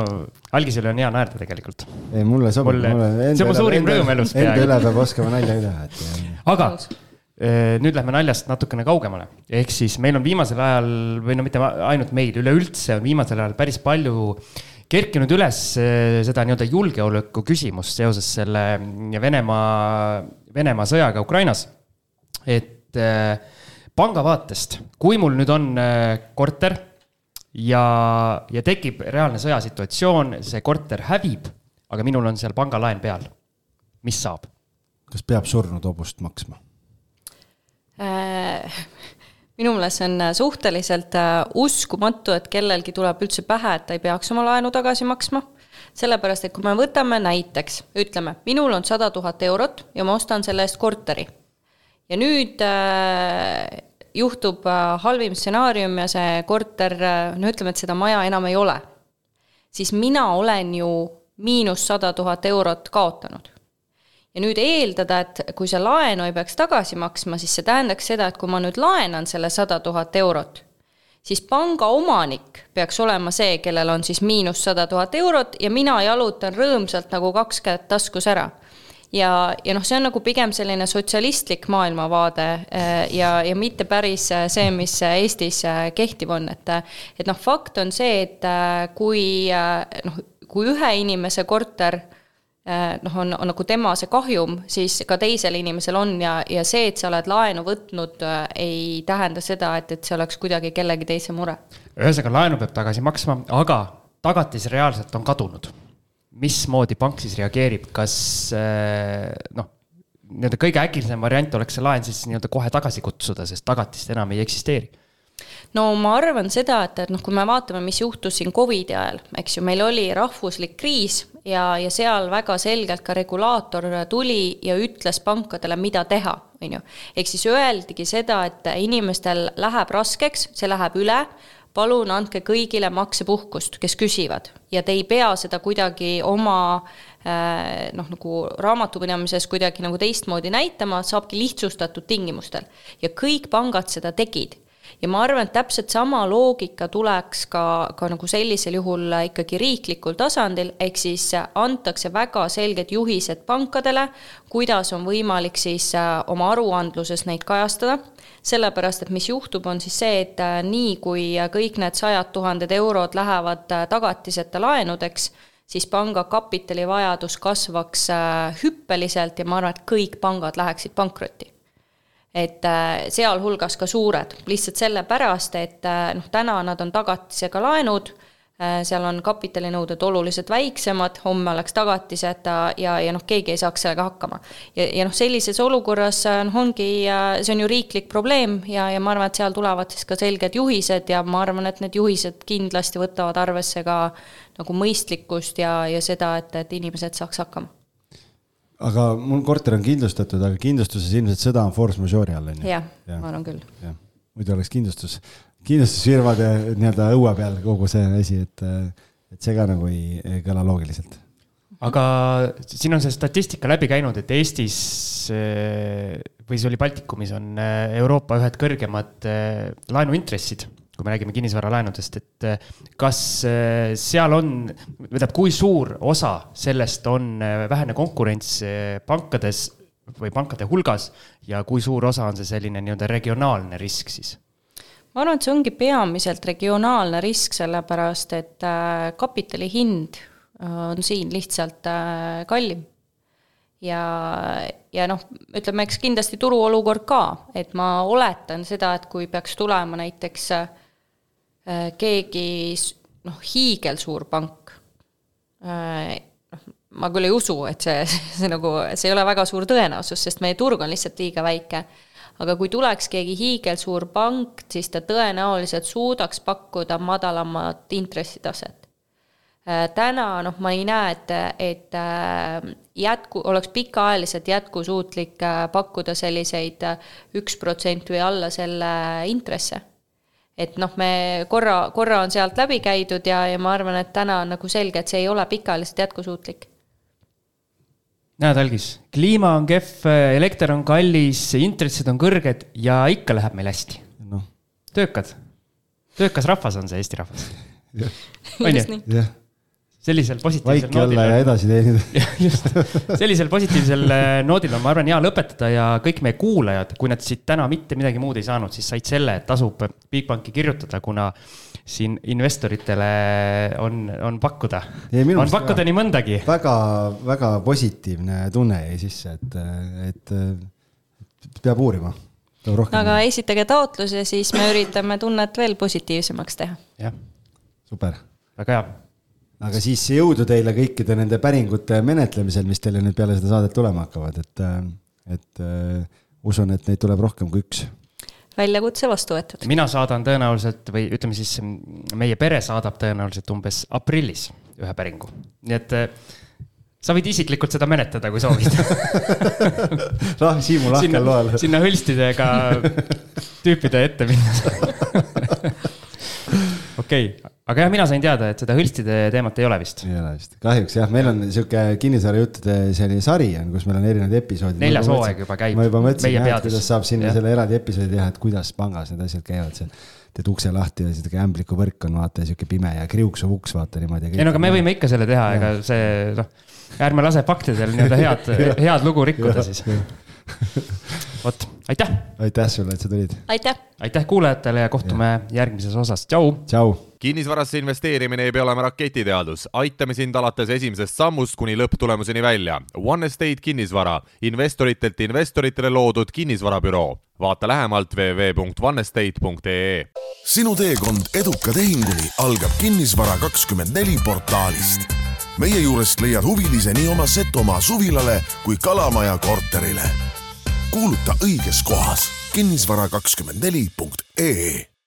algisele on hea naerda tegelikult. ei, mulle sobib, mulle. see on mu suurim rõõm elus peaaegu. Enda üle peab oskama nalja üle, et. aga eh, nüüd lähme naljast natukene kaugemale, ehk siis meil on viimasel ajal või no mitte ainult meil, üleüldse on viimasel ajal päris palju kerkinud üles eh, seda nii-öelda julgeoleku küsimust seoses selle Venemaa, Venemaa sõjaga Ukrainas. et eh, panga vaatest, kui mul nüüd on korter ja, ja tekib reaalne sõjasituatsioon, see korter hävib, aga minul on seal pangalaen peal. mis saab? kas peab surnud hobust maksma äh,? minu meelest see on äh, suhteliselt äh, uskumatu, et kellelgi tuleb üldse pähe, et ta ei peaks oma laenu tagasi maksma. sellepärast, et kui me võtame näiteks, ütleme, minul on sada tuhat eurot ja ma ostan selle eest korteri. ja nüüd äh, juhtub äh, halvim stsenaarium ja see korter, äh, no ütleme, et seda maja enam ei ole, siis mina olen ju miinus sada tuhat eurot kaotanud. ja nüüd eeldada, et kui see laenu ei peaks tagasi maksma, siis see tähendaks seda, et kui ma nüüd laenan selle sada tuhat eurot, siis panga omanik peaks olema see, kellel on siis miinus sada tuhat eurot ja mina jalutan rõõmsalt nagu kaks kätt taskus ära ja, ja noh, see on nagu pigem selline sotsialistlik maailmavaade äh, ja, ja mitte päris äh, see, mis Eestis äh, kehtiv on, et et noh, fakt on see, et kui noh, kui ühe inimese korter noh, on, on nagu tema see kahjum, siis ka teisel inimesel on ja, ja see, et sa oled laenu võtnud, ei tähenda seda, et, et see oleks kuidagi kellegi teise mure. ühesõnaga, laenu peab tagasi maksma, aga tagatis reaalselt on kadunud mismoodi pank siis reageerib, kas äh, noh, nii-öelda kõige äkilisem variant oleks see laen siis nii-öelda kohe tagasi kutsuda, sest tagatist enam ei eksisteeri? no ma arvan seda, et, et noh, kui me vaatame, mis juhtus siin Covidi ajal, eks ju, meil oli rahvuslik kriis ja, ja seal väga selgelt ka regulaator tuli ja ütles pankadele, mida teha, on ju. ehk siis öeldigi seda, et inimestel läheb raskeks, see läheb üle palun andke kõigile maksepuhkust, kes küsivad ja te ei pea seda kuidagi oma äh, noh, nagu raamatupidamises kuidagi nagu teistmoodi näitama, saabki lihtsustatud tingimustel. ja kõik pangad seda tegid ja ma arvan, et täpselt sama loogika tuleks ka, ka nagu sellisel juhul ikkagi riiklikul tasandil, ehk siis antakse väga selged juhised pankadele, kuidas on võimalik siis äh, oma aruandluses neid kajastada, sellepärast et mis juhtub, on siis see, et äh, nii kui kõik need sajad tuhanded eurod lähevad äh, tagatiseta laenudeks, siis panga kapitalivajadus kasvaks hüppeliselt ja ma arvan, et kõik pangad läheksid pankrotti et äh, sealhulgas ka suured, lihtsalt sellepärast, et äh, noh, täna nad on tagatisega laenud, Äh, seal on kapitalinõuded oluliselt väiksemad, homme oleks tagatiseta ja, ja noh, keegi ei saaks sellega hakkama. ja, ja noh, sellises olukorras noh, ongi, see on ju riiklik probleem ja, ja ma arvan, et seal tulevad siis ka selged juhised ja ma arvan, et need juhised kindlasti võtavad arvesse ka nagu mõistlikkust ja, ja seda, et, et inimesed saaks hakkama aga mul korter on kindlustatud, aga kindlustuses ilmselt sõda on force majeure'i all, on ju? jah ja., ma arvan küll. muidu oleks kindlustus kindlustusfirmade nii-öelda õue peal kogu see asi, et, et see ka nagu ei, ei kõla loogiliselt. aga siin on see statistika läbi käinud, et Eestis või see oli Baltikumis on Euroopa ühed kõrgemad laenuintressid, kui me räägime kinnisvaralaenudest, et kas seal on, tähendab, kui suur osa sellest on vähene konkurents pankades või pankade hulgas ja kui suur osa on see selline nii-öelda regionaalne risk siis? ma arvan, et see ongi peamiselt regionaalne risk, sellepärast et äh, kapitali hind äh, on siin lihtsalt äh, kallim. ja, ja noh, ütleme, eks kindlasti turuolukord ka, et ma oletan seda, et kui peaks tulema näiteks keegi noh, hiigelsuur pank, noh, ma küll ei usu, et see, [LAUGHS] see nagu, see ei ole väga suur tõenäosus, sest meie turg on lihtsalt liiga väike. Aga kui tuleks keegi hiigelsuur pank, siis ta tõenäoliselt suudaks pakkuda madalamat intressitaset. Äh, täna noh, ma ei näe, et, et äh, jätku, oleks pikaajaliselt jätkusuutlik äh, pakkuda selliseid üks protsent või alla selle intresse et noh, me korra, korra on sealt läbi käidud ja, ja ma arvan, et täna on nagu selge, et see ei ole pikaajaliselt jätkusuutlik. Näed, Algis, kliima on kehv, elekter on kallis, intressid on kõrged ja ikka läheb meil hästi. No.. töökad, töökas rahvas on see Eesti rahvas. [LAUGHS] on ju? Sellisel positiivsel vaiki olla ja edasi teenida [LAUGHS] just, sellisel positiivsel äh, noodil on, ma arvan, hea lõpetada ja kõik meie kuulajad, kui nad siit täna mitte midagi muud ei saanud, siis said selle, et tasub Bigbanki kirjutada, kuna siin investoritele on, on pakkuda. on pakkuda nii mõndagi. väga, väga positiivne tunne jäi sisse, et, et, et peab uurima. aga esitage taotlus ja siis me üritame tunnet veel positiivsemaks teha. jah. super. väga hea aga siis jõudu teile kõikide nende päringute menetlemisel, mis teile nüüd peale seda saadet tulema hakkavad, et, et uh, usun, et neid tuleb rohkem kui üks. väljakutse vastu võetud. mina saadan tõenäoliselt või ütleme siis, meie pere saadab tõenäoliselt umbes aprillis ühe päringu, nii et uh, sa võid isiklikult seda menetleda, kui soovid [LAUGHS] noh, Siimu lahkel loal. sinna hõlstidega tüüpide ette minnes [LAUGHS] okei okay., aga jah, mina sain teada, et seda hõlstide teemat ei ole vist. ei ole vist, kahjuks jah, meil on sihuke kinnisvarajuttude selline sari on, kus meil on erinevad episoodid. neljas hooaeg juba käib. ma juba mõtlesin jah, et kuidas saab sinna ja. selle eraldi episoodi teha, et kuidas pangas need asjad käivad seal teed ukse lahti ja sihuke ämblikuvõrk on vaata sihuke pime ja kriuksuv uks vaata niimoodi. ei no aga me võime ikka selle teha, ega see noh, ärme lase faktidel nii-öelda head [LAUGHS] head lugu rikkuda siis vot, aitäh. aitäh sulle, et sa tulid. aitäh. aitäh kuulajatele ja kohtume ja. järgmises osas, tšau. tšau. kinnisvarasse investeerimine ei pea olema raketiteadus, aitame sind alates esimesest sammust kuni lõpptulemuseni välja. One Estate kinnisvara, investoritelt investoritele loodud kinnisvarabüroo. vaata lähemalt www.onestate.ee. sinu teekond eduka tehinguni algab Kinnisvara kakskümmend neli portaalist meie juurest leiad huvilise nii oma Setomaa suvilale kui Kalamaja korterile kuuluta õiges kohas. Kinnisvara24.ee